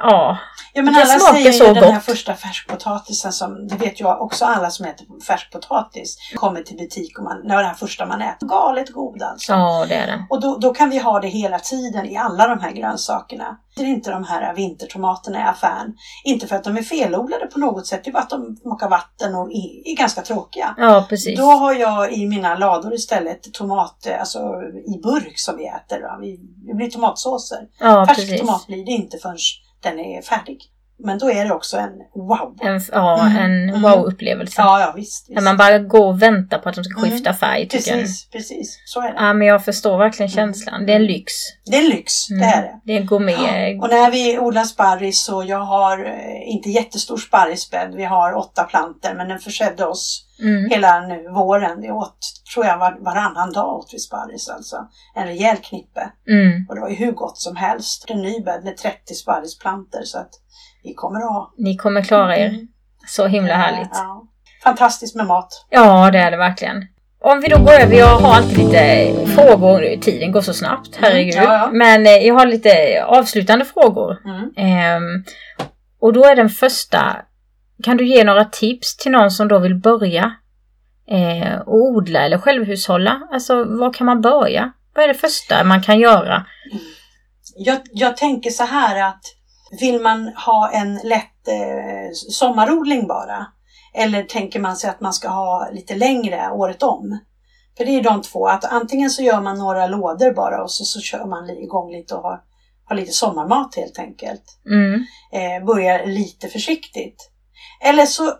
ja, Ja men Det alla säger så ju den här första färskpotatisen som, det vet jag också alla som äter färskpotatis, kommer till butik och man, när den här första man äter, galet god alltså. Ja, det är den. Och då, då kan vi ha det hela tiden i alla de här grönsakerna. Det är inte de här vintertomaterna i affären. Inte för att de är felodlade på något sätt, det är bara att de smakar vatten och är, är ganska tråkiga. Ja, precis. Då har jag i mina lador istället tomat, alltså i burk som vi äter. Då. Vi, det blir tomatsåser. Ja, Färsk precis. tomat blir det inte förrän den är färdig. Men då är det också en wow. En, ja, Mm, en mm. wow-upplevelse. Ja, ja visst. När man bara går och väntar på att de ska Mm. skifta färg. Tycker jag. Precis, precis. Så är det. Ja, men jag förstår verkligen Mm. känslan. Det är en lyx. Det är en lyx, Mm. det är det. Det är en gourmet. Och när vi odlar sparris så jag har eh, inte jättestor sparrisbädd. Vi har åtta planter men den försedde oss Mm. hela nu våren. Vi åt, tror jag, var, varannan dag åt vi sparris alltså. En rejäl knippe. Mm. Och det var ju hur gott som helst. En ny bädd med 30 sparrisplanter så att vi kommer att ha. Ni kommer klara er. Mm. Så himla härligt. Ja. Fantastiskt med mat. Ja, det är det verkligen. Om vi då går över, jag har alltid lite frågor, tiden går så snabbt, herregud. Mm, ja, ja. Men eh, jag har lite avslutande frågor. Ehm, och då är den första, kan du ge några tips till någon som då vill börja eh, och odla eller självhushålla? Alltså, var kan man börja? Vad är det första man kan göra? Jag, jag tänker så här att vill man ha en lätt eh, sommarodling bara? Eller tänker man sig att man ska ha lite längre året om? För det är de två, att antingen så gör man några lådor bara och så, så kör man igång lite och har, har lite sommarmat helt enkelt. Mm. Eh, börjar lite försiktigt. Eller så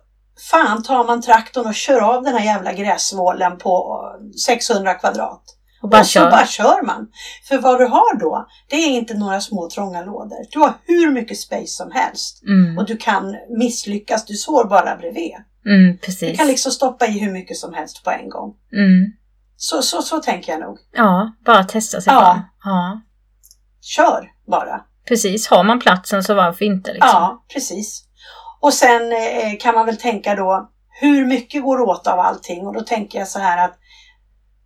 fan tar man traktorn och kör av den här jävla gräsvålen på eh, 600 kvadrat. Och bara och så kör. bara kör man. För vad du har då, det är inte några små trånga lådor. Du har hur mycket space som helst. Mm. Och du kan misslyckas, du sår bara bredvid. Mm, Du precis. kan liksom stoppa i hur mycket som helst på en gång. Mm. Så, så, så tänker jag nog. Ja, bara testa sig Ja. fram. Ja, Kör bara. precis. Har man platsen så varför inte liksom? Ja, precis. Och sen eh, kan man väl tänka då, hur mycket går åt av allting? Och då tänker jag så här att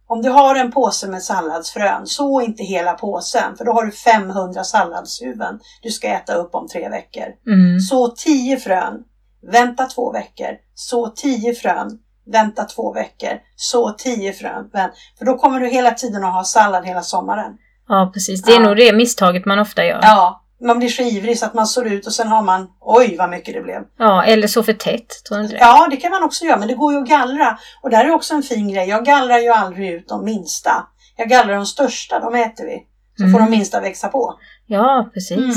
om du har en påse med salladsfrön, så inte hela påsen, för då har du 500 salladshuvuden du ska äta upp om tre veckor. Mm. Så 10 frön, vänta två veckor. Så 10 frön, vänta två veckor. Så 10 frön, vänt. För då kommer du hela tiden att ha sallad hela sommaren. Ja, precis. Det är Ja. nog det misstaget man ofta gör. Ja, man blir så ivrig så att man sår ut och sen har man, oj vad mycket det blev. Ja, eller så för tätt. Det? Ja, det kan man också göra, men det går ju att gallra. Och där är också en fin grej. Jag gallrar ju aldrig ut de minsta. Jag gallrar de största, de äter vi. Så Mm. får de minsta växa på. Ja, precis. Mm.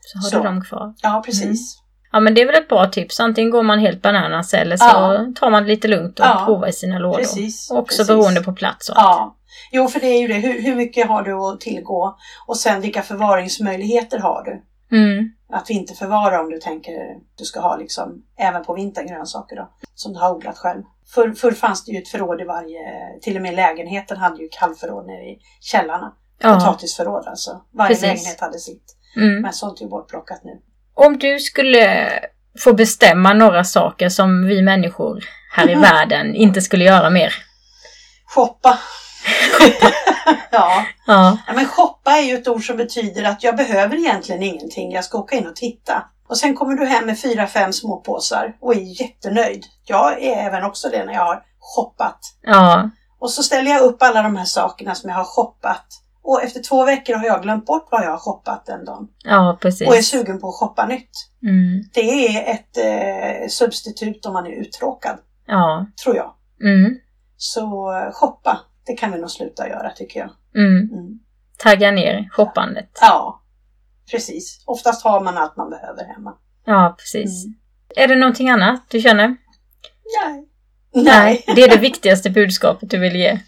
Så har Så. du dem kvar. Ja, precis. Ja, men det är väl ett bra tips. Antingen går man helt bananas eller så Ja. tar man det lite lugnt och Ja. provar i sina lådor. Precis. Också precis. beroende på plats. Och. Ja. Jo, för det är ju det. Hur, hur mycket har du att tillgå? Och sen vilka förvaringsmöjligheter har du? Mm. Att inte förvarar om du tänker du ska ha liksom även på vintern grönsaker då. Som du har odlat själv. Förr, förr fanns det ju ett förråd i varje, till och med lägenheten hade ju kallförråd nere i källarna. Ja. Potatisförråd alltså. Varje Precis. lägenhet hade sitt. Mm. Men sånt är ju bortplockat nu. Om du skulle få bestämma några saker som vi människor här i världen inte skulle göra mer. Shoppa. <laughs> ja. Ja. ja, men shoppa är ju ett ord som betyder att jag behöver egentligen ingenting. Jag ska åka in och titta. Och sen kommer du hem med fyra, fem småpåsar och är jättenöjd. Jag är även också det när jag har shoppat. Ja. Och så ställer jag upp alla de här sakerna som jag har shoppat. Och efter två veckor har jag glömt bort vad jag har shoppat den dagen. Ja, precis. Och är sugen på att shoppa nytt. Mm. Det är ett eh, substitut om man är uttråkad, Ja. tror jag. Mm. Så eh, shoppa, det kan vi nog sluta göra tycker jag. Mm. Mm. Tagga ner shoppandet. Ja, precis. Oftast har man allt man behöver hemma. Ja, precis. Mm. Är det någonting annat du känner? Nej. Nej. Det är det viktigaste budskapet du vill ge.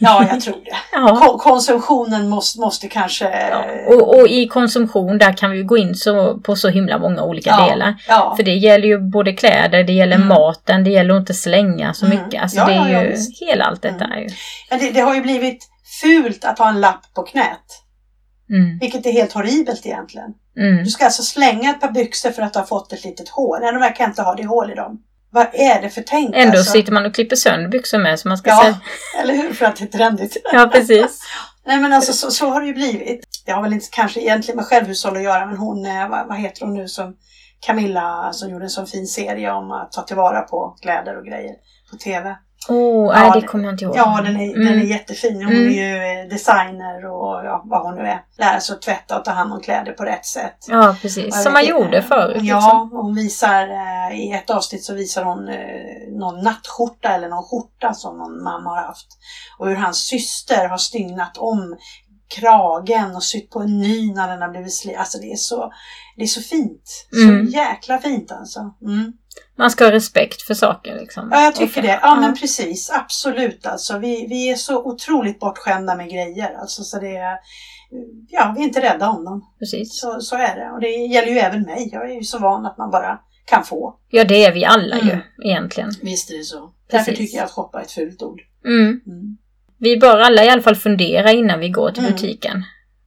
Ja, jag tror det. Ja. Ko- konsumtionen måste, måste kanske... ja. Och, och i konsumtion, där kan vi gå in så, på så himla många olika Ja, delar. För det gäller ju både kläder, det gäller Mm. maten, det gäller att inte slänga så Mm. mycket. Alltså det är ju hela allt detta Mm. ju. men det, det har ju blivit fult att ha en lapp på knät. Mm. Vilket är helt horribelt egentligen. Mm. Du ska alltså slänga ett par byxor för att du har fått ett litet hål. Nej, de verkar inte ha det hål i dem. Vad är det för tänk Ändå alltså? sitter man och klipper sönder byxor med så man ska Ja. säga. <laughs> Eller hur? För att det är trendigt. Ja, precis. <laughs> Nej men alltså så, så har det ju blivit. Det har väl inte kanske egentligen med självhushåll att göra men hon, eh, vad, vad heter hon nu som Camilla som gjorde en sån fin serie om att ta tillvara på kläder och grejer på TV. Oh, nej, det kommer jag inte ihåg. Ja, den är, Mm. den är jättefin. Hon Mm. är ju eh, designer och ja, vad hon nu är. Lär sig att tvätta och ta hand om kläder på rätt sätt. Ja, precis. Som man vet gjorde förut. liksom. Ja, hon visar eh, i ett avsnitt så visar hon eh, någon nattskjorta eller någon skjorta som någon mamma har haft. Och hur hans syster har stygnat om kragen och sytt på en ny när den har blivit sliten. Alltså det är så, det är så fint. Så Mm. jäkla fint alltså. Mm. Man ska ha respekt för saker liksom. Ja, jag tycker det. Ja, men precis. Absolut alltså. Vi, vi är så otroligt bortskämda med grejer. Alltså, så det är, ja, vi är inte rädda om dem. precis. Så, så är det. Och det gäller ju även mig. Jag är ju så van att man bara kan få. Ja, det är vi alla ju Mm. egentligen. Visst är det så. Därför Precis. tycker jag att shoppa är ett fult ord. Mm. Mm. Vi bör alla i alla fall fundera innan vi går till Mm. butiken.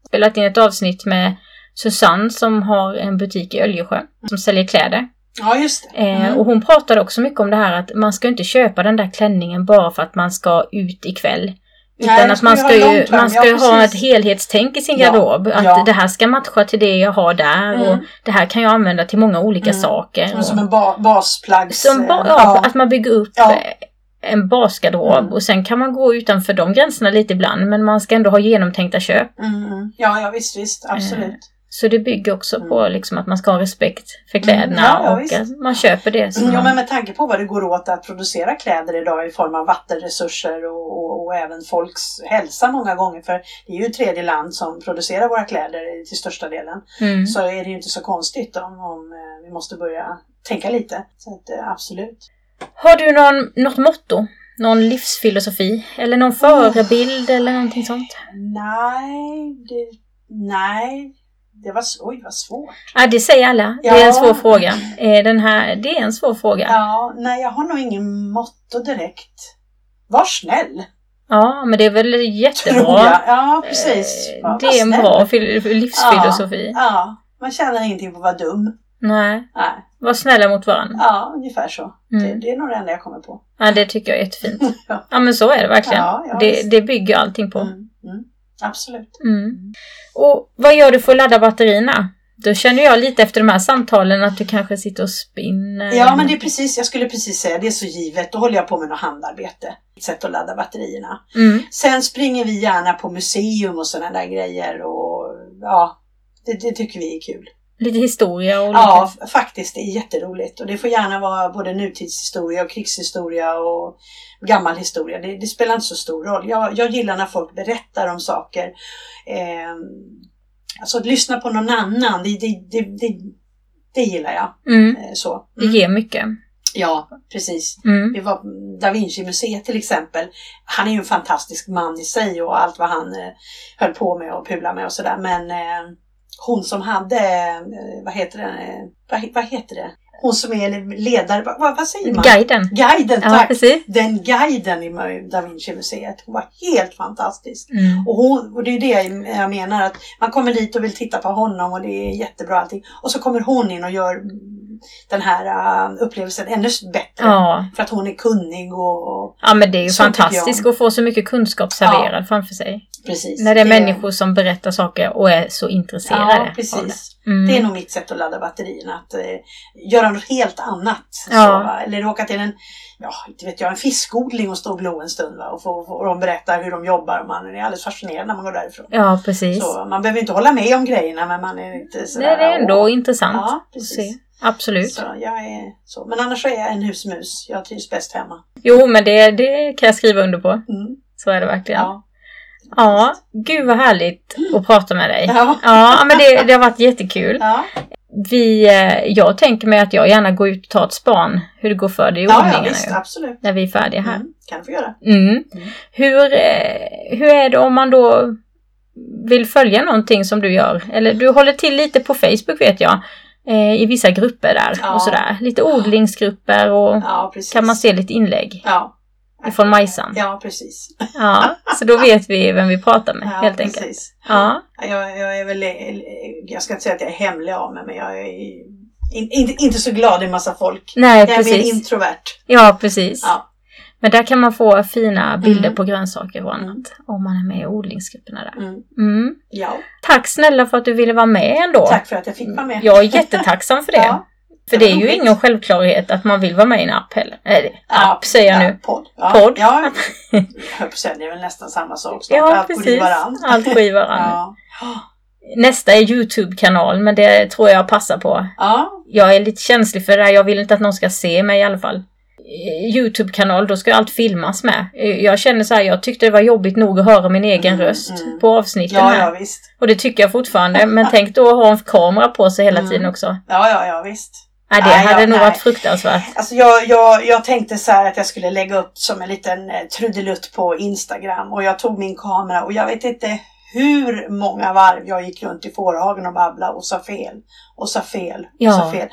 Spelat in ett avsnitt med Susanne som har en butik i Öljesjö som säljer kläder. Ja, just det. Eh, Mm. och hon pratade också mycket om det här att man ska inte köpa den där klänningen bara för att man ska ut ikväll. Utan Nej, att man ska ju, man ska Ja, ju ha ett helhetstänk i sin Ja, garderob. Att ja. det här ska matcha till det jag har där och Mm. det här kan jag använda till många olika Mm. saker. Som, Och- som en ba basplaggs... som ba- eh, ja, att man bygger upp Ja. eh, en basgarderob Mm. och sen kan man gå utanför de gränserna lite ibland men man ska ändå ha genomtänkta köp. Mm. Ja, ja, visst, visst. Absolut. Så det bygger också Mm. på liksom att man ska ha respekt för kläderna Ja, ja, och visst. att man köper det som Ja, man... men med tanke på vad det går åt att producera kläder idag i form av vattenresurser och, och, och även folks hälsa många gånger. För det är ju tredje land som producerar våra kläder till största delen. Mm. Så är det ju inte så konstigt om, om eh, vi måste börja tänka lite. Så att, eh, absolut. Har du någon, något motto? Någon livsfilosofi? Eller någon förebild eller någonting sånt? Nej, det, nej. Det var, oj vad svårt. Ja, det säger alla. Det är Ja. en svår fråga. Eh, Den här, det är en svår fråga. Ja, Ja, nej jag har nog ingen motto direkt. Var snäll, men det är väl jättebra. Ja, precis. Eh, Var- Det är en snäll. bra fil- livsfilosofi. Ja, man tjänar ingenting på att vara dum. Nej, Nej, var snälla mot varandra. ja, ungefär så. Det, Mm. det är nog det enda jag kommer på. Ja, det tycker jag är jättefint. <laughs> Ja. Ja, men så är det verkligen. Ja, ja, det, det bygger allting på. Mm, mm, absolut. Mm. Och vad gör du för att ladda batterierna? Då känner jag lite efter de här samtalen att du kanske sitter och spinner. Ja, men det är precis, jag skulle precis säga, det är så givet. Då håller jag på med något handarbete. Ett sätt att ladda batterierna. Mm. Sen springer vi gärna på museum och sådana där grejer och ja, det, det tycker vi är kul. Lite historia och lite... Ja, faktiskt. Det är jätteroligt. Och det får gärna vara både nutidshistoria och krigshistoria och gammal historia. Det, det spelar inte så stor roll. Jag, jag gillar när folk berättar om saker. Eh, alltså att lyssna på någon annan, det, det, det, det, det gillar jag. Mm. Eh, så. Det ger mycket. Ja, precis. Mm. Vi var Da Vinci-museet till exempel. Han är ju en fantastisk man i sig och allt vad han eh, höll på med och pula med och sådär. Men eh, hon som hade, eh, vad heter det, vad, vad heter det? Hon som är ledare, vad, vad säger man? Guiden. Guiden, Ja, tack! precis. Den guiden i Da Vinci-museet. Hon var helt fantastisk. Mm. Och, hon, och det är det jag menar att man kommer dit och vill titta på honom och det är jättebra allting. Och så kommer hon in och gör den här uh, upplevelsen ännu bättre. Ja. För att hon är kunnig och ja, men det är ju fantastiskt att få så mycket kunskap serverad framför sig. precis. När det är människor som berättar saker och är så intresserade Ja, av det. precis. Mm. Det är nog mitt sätt att ladda batterierna. Att eh, göra något helt annat. Ja. Så, va? eller åka till en, ja, inte vet jag, en fiskodling och stå och glo en stund. Va? Och, få, och de berättar hur de jobbar. Och man är alldeles fascinerad när man går därifrån. Ja, precis. Så man behöver inte hålla med om grejerna men man är lite sådär. Nej, det är ändå åh. intressant Ja, att se. Absolut. Så jag är så. Men annars är jag en husmus. Jag trivs bäst hemma. Jo, men det, det kan jag skriva under på. Mm. Så är det verkligen. Ja. Ja, gud vad härligt att prata med dig. Ja. Ja, men det, det har varit jättekul. Ja. Vi, eh, jag tänker mig att jag gärna går ut och tar ett span hur det går för dig i Ja, ja, visst. Absolut. när vi är färdiga här. Mm. Kan du göra. Mm. Mm. Hur, eh, hur är det om man då vill följa någonting som du gör? Eller du håller till lite på Facebook vet jag. Eh, I vissa grupper där Ja. och sådär. Lite odlingsgrupper och Ja, precis. kan man se lite inlägg Ja. ifrån Majsan. Ja, precis. Ja, så då vet vi vem vi pratar med Ja, helt enkelt. precis. Ja, Jag, jag är väl, jag ska inte säga att jag är hemlig av mig, men jag är in, inte, inte så glad i massa folk. nej Jag är mer precis. introvert. Ja, precis. Ja. Men där kan man få fina bilder Mm. på grönsaker och annat. Mm. Om man är med i odlingsgrupperna där. Mm. Mm. Ja. Tack snälla för att du ville vara med ändå. Tack för att jag fick vara med. Jag är jättetacksam för det. <laughs> Ja. För det är ju ingen självklarhet att man vill vara med i en app heller. Äh, app säger jag ja, nu. Podd. Ja, Podd. Ja, <laughs> jag det är väl nästan samma sak. snart. Ja, Allt precis. Allt går i varann. <laughs> Ja. Nästa är Youtube-kanal, men det tror jag passar på. ja, Jag är lite känslig för det här. Jag vill inte att någon ska se mig i alla fall. Youtube-kanal, då ska allt filmas med. Jag känner så här, jag tyckte det var jobbigt nog att höra min egen Mm, röst mm. på avsnitten ja, här. ja, visst. Och det tycker jag fortfarande. Men <laughs> tänk då att ha en kamera på sig hela Mm. tiden också. Ja, ja, ja, visst. Nej, det Nej, hade ja, nog nej. varit fruktansvärt. Alltså jag, jag, jag tänkte så här att jag skulle lägga upp som en liten eh, trudelutt på Instagram och jag tog min kamera och jag vet inte hur många varv jag gick runt i fårhagen och babblade och sa fel och sa fel och Ja. sa fel.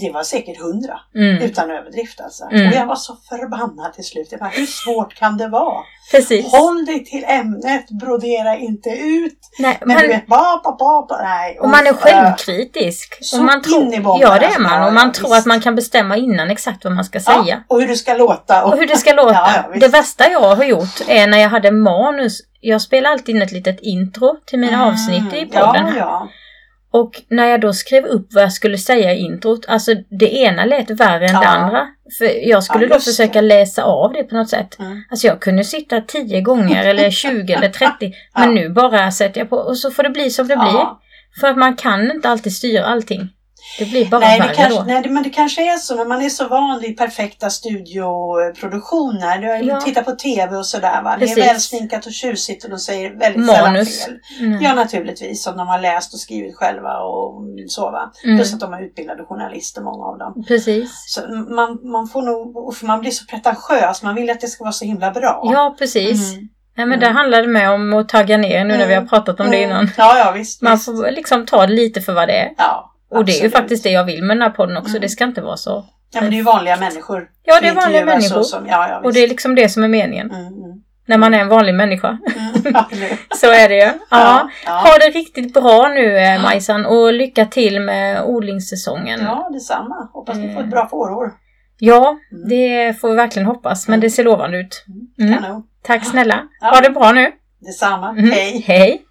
Det var säkert hundra Mm. utan överdrift alltså. Mm. Och jag var så förbannad till slut. Jag bara, hur svårt kan det vara? Precis. Håll dig till ämnet, brodera inte ut. Nej, Men du men, vet, ba, ba, ba, ba, nej. och man är äh. självkritisk. så Och man tror, in i bomben, ja, det är alltså. man. Ja, Och ja, man tror visst. att man kan bestämma innan exakt vad man ska Ja, säga. och hur det ska låta. Och hur det ska låta. <laughs> Ja, ja, det värsta jag har gjort är när jag hade manus. Jag spelar alltid in ett litet intro till mina Mm, avsnitt i podden. Ja, ja. Och när jag då skrev upp vad jag skulle säga i introt, alltså det ena lät värre än Ja. det andra. För jag skulle Ja, då försöka det. läsa av det på något sätt. Mm. Alltså jag kunde sitta 10 gånger eller <laughs> 20 eller 30. Men Ja. nu bara sätter jag på och så får det bli som det blir. För att man kan inte alltid styra allting. Det blir bara Nej, det värre kanske, då. nej, det- men det kanske är så när man är så van vid perfekta studioproduktioner. Du har Ja. tittat på TV och sådär va. Det är välsminkat och tjusigt och de säger väldigt Manus. sällan fel. Mm. Ja naturligtvis, som de har läst och skrivit själva och så va. Mm. Plus att de är utbildade journalister många av dem. Precis. Så man, man får nog, för man blir så pretentiös, man vill att det ska vara så himla bra. Ja, precis. Mm. Nej, men Mm. det handlar det med om att tagga ner nu när vi har Mm. pratat om det Mm. innan. Ja, ja visst. Man visst. får liksom ta det lite för vad det är. Ja, Och det är ju faktiskt det jag vill med den här podden också. Mm. Det ska inte vara så. Ja, men det är ju vanliga människor. Ja, det är vanliga människor. Som, ja, ja. Och det är liksom det som är meningen. Mm, mm. När man är en vanlig människa. Mm, <laughs> ja, Så är det ju. <laughs> Ja. Ha det riktigt bra nu eh, Majsan och lycka till med odlingssäsongen. Ja, detsamma. Hoppas ni får Eh. ett bra fårår. Ja, Mm. det får vi verkligen hoppas. Men det ser lovande ut. Mm. Tack snälla. Ha det bra nu. Detsamma. Mm. Hej. Hej.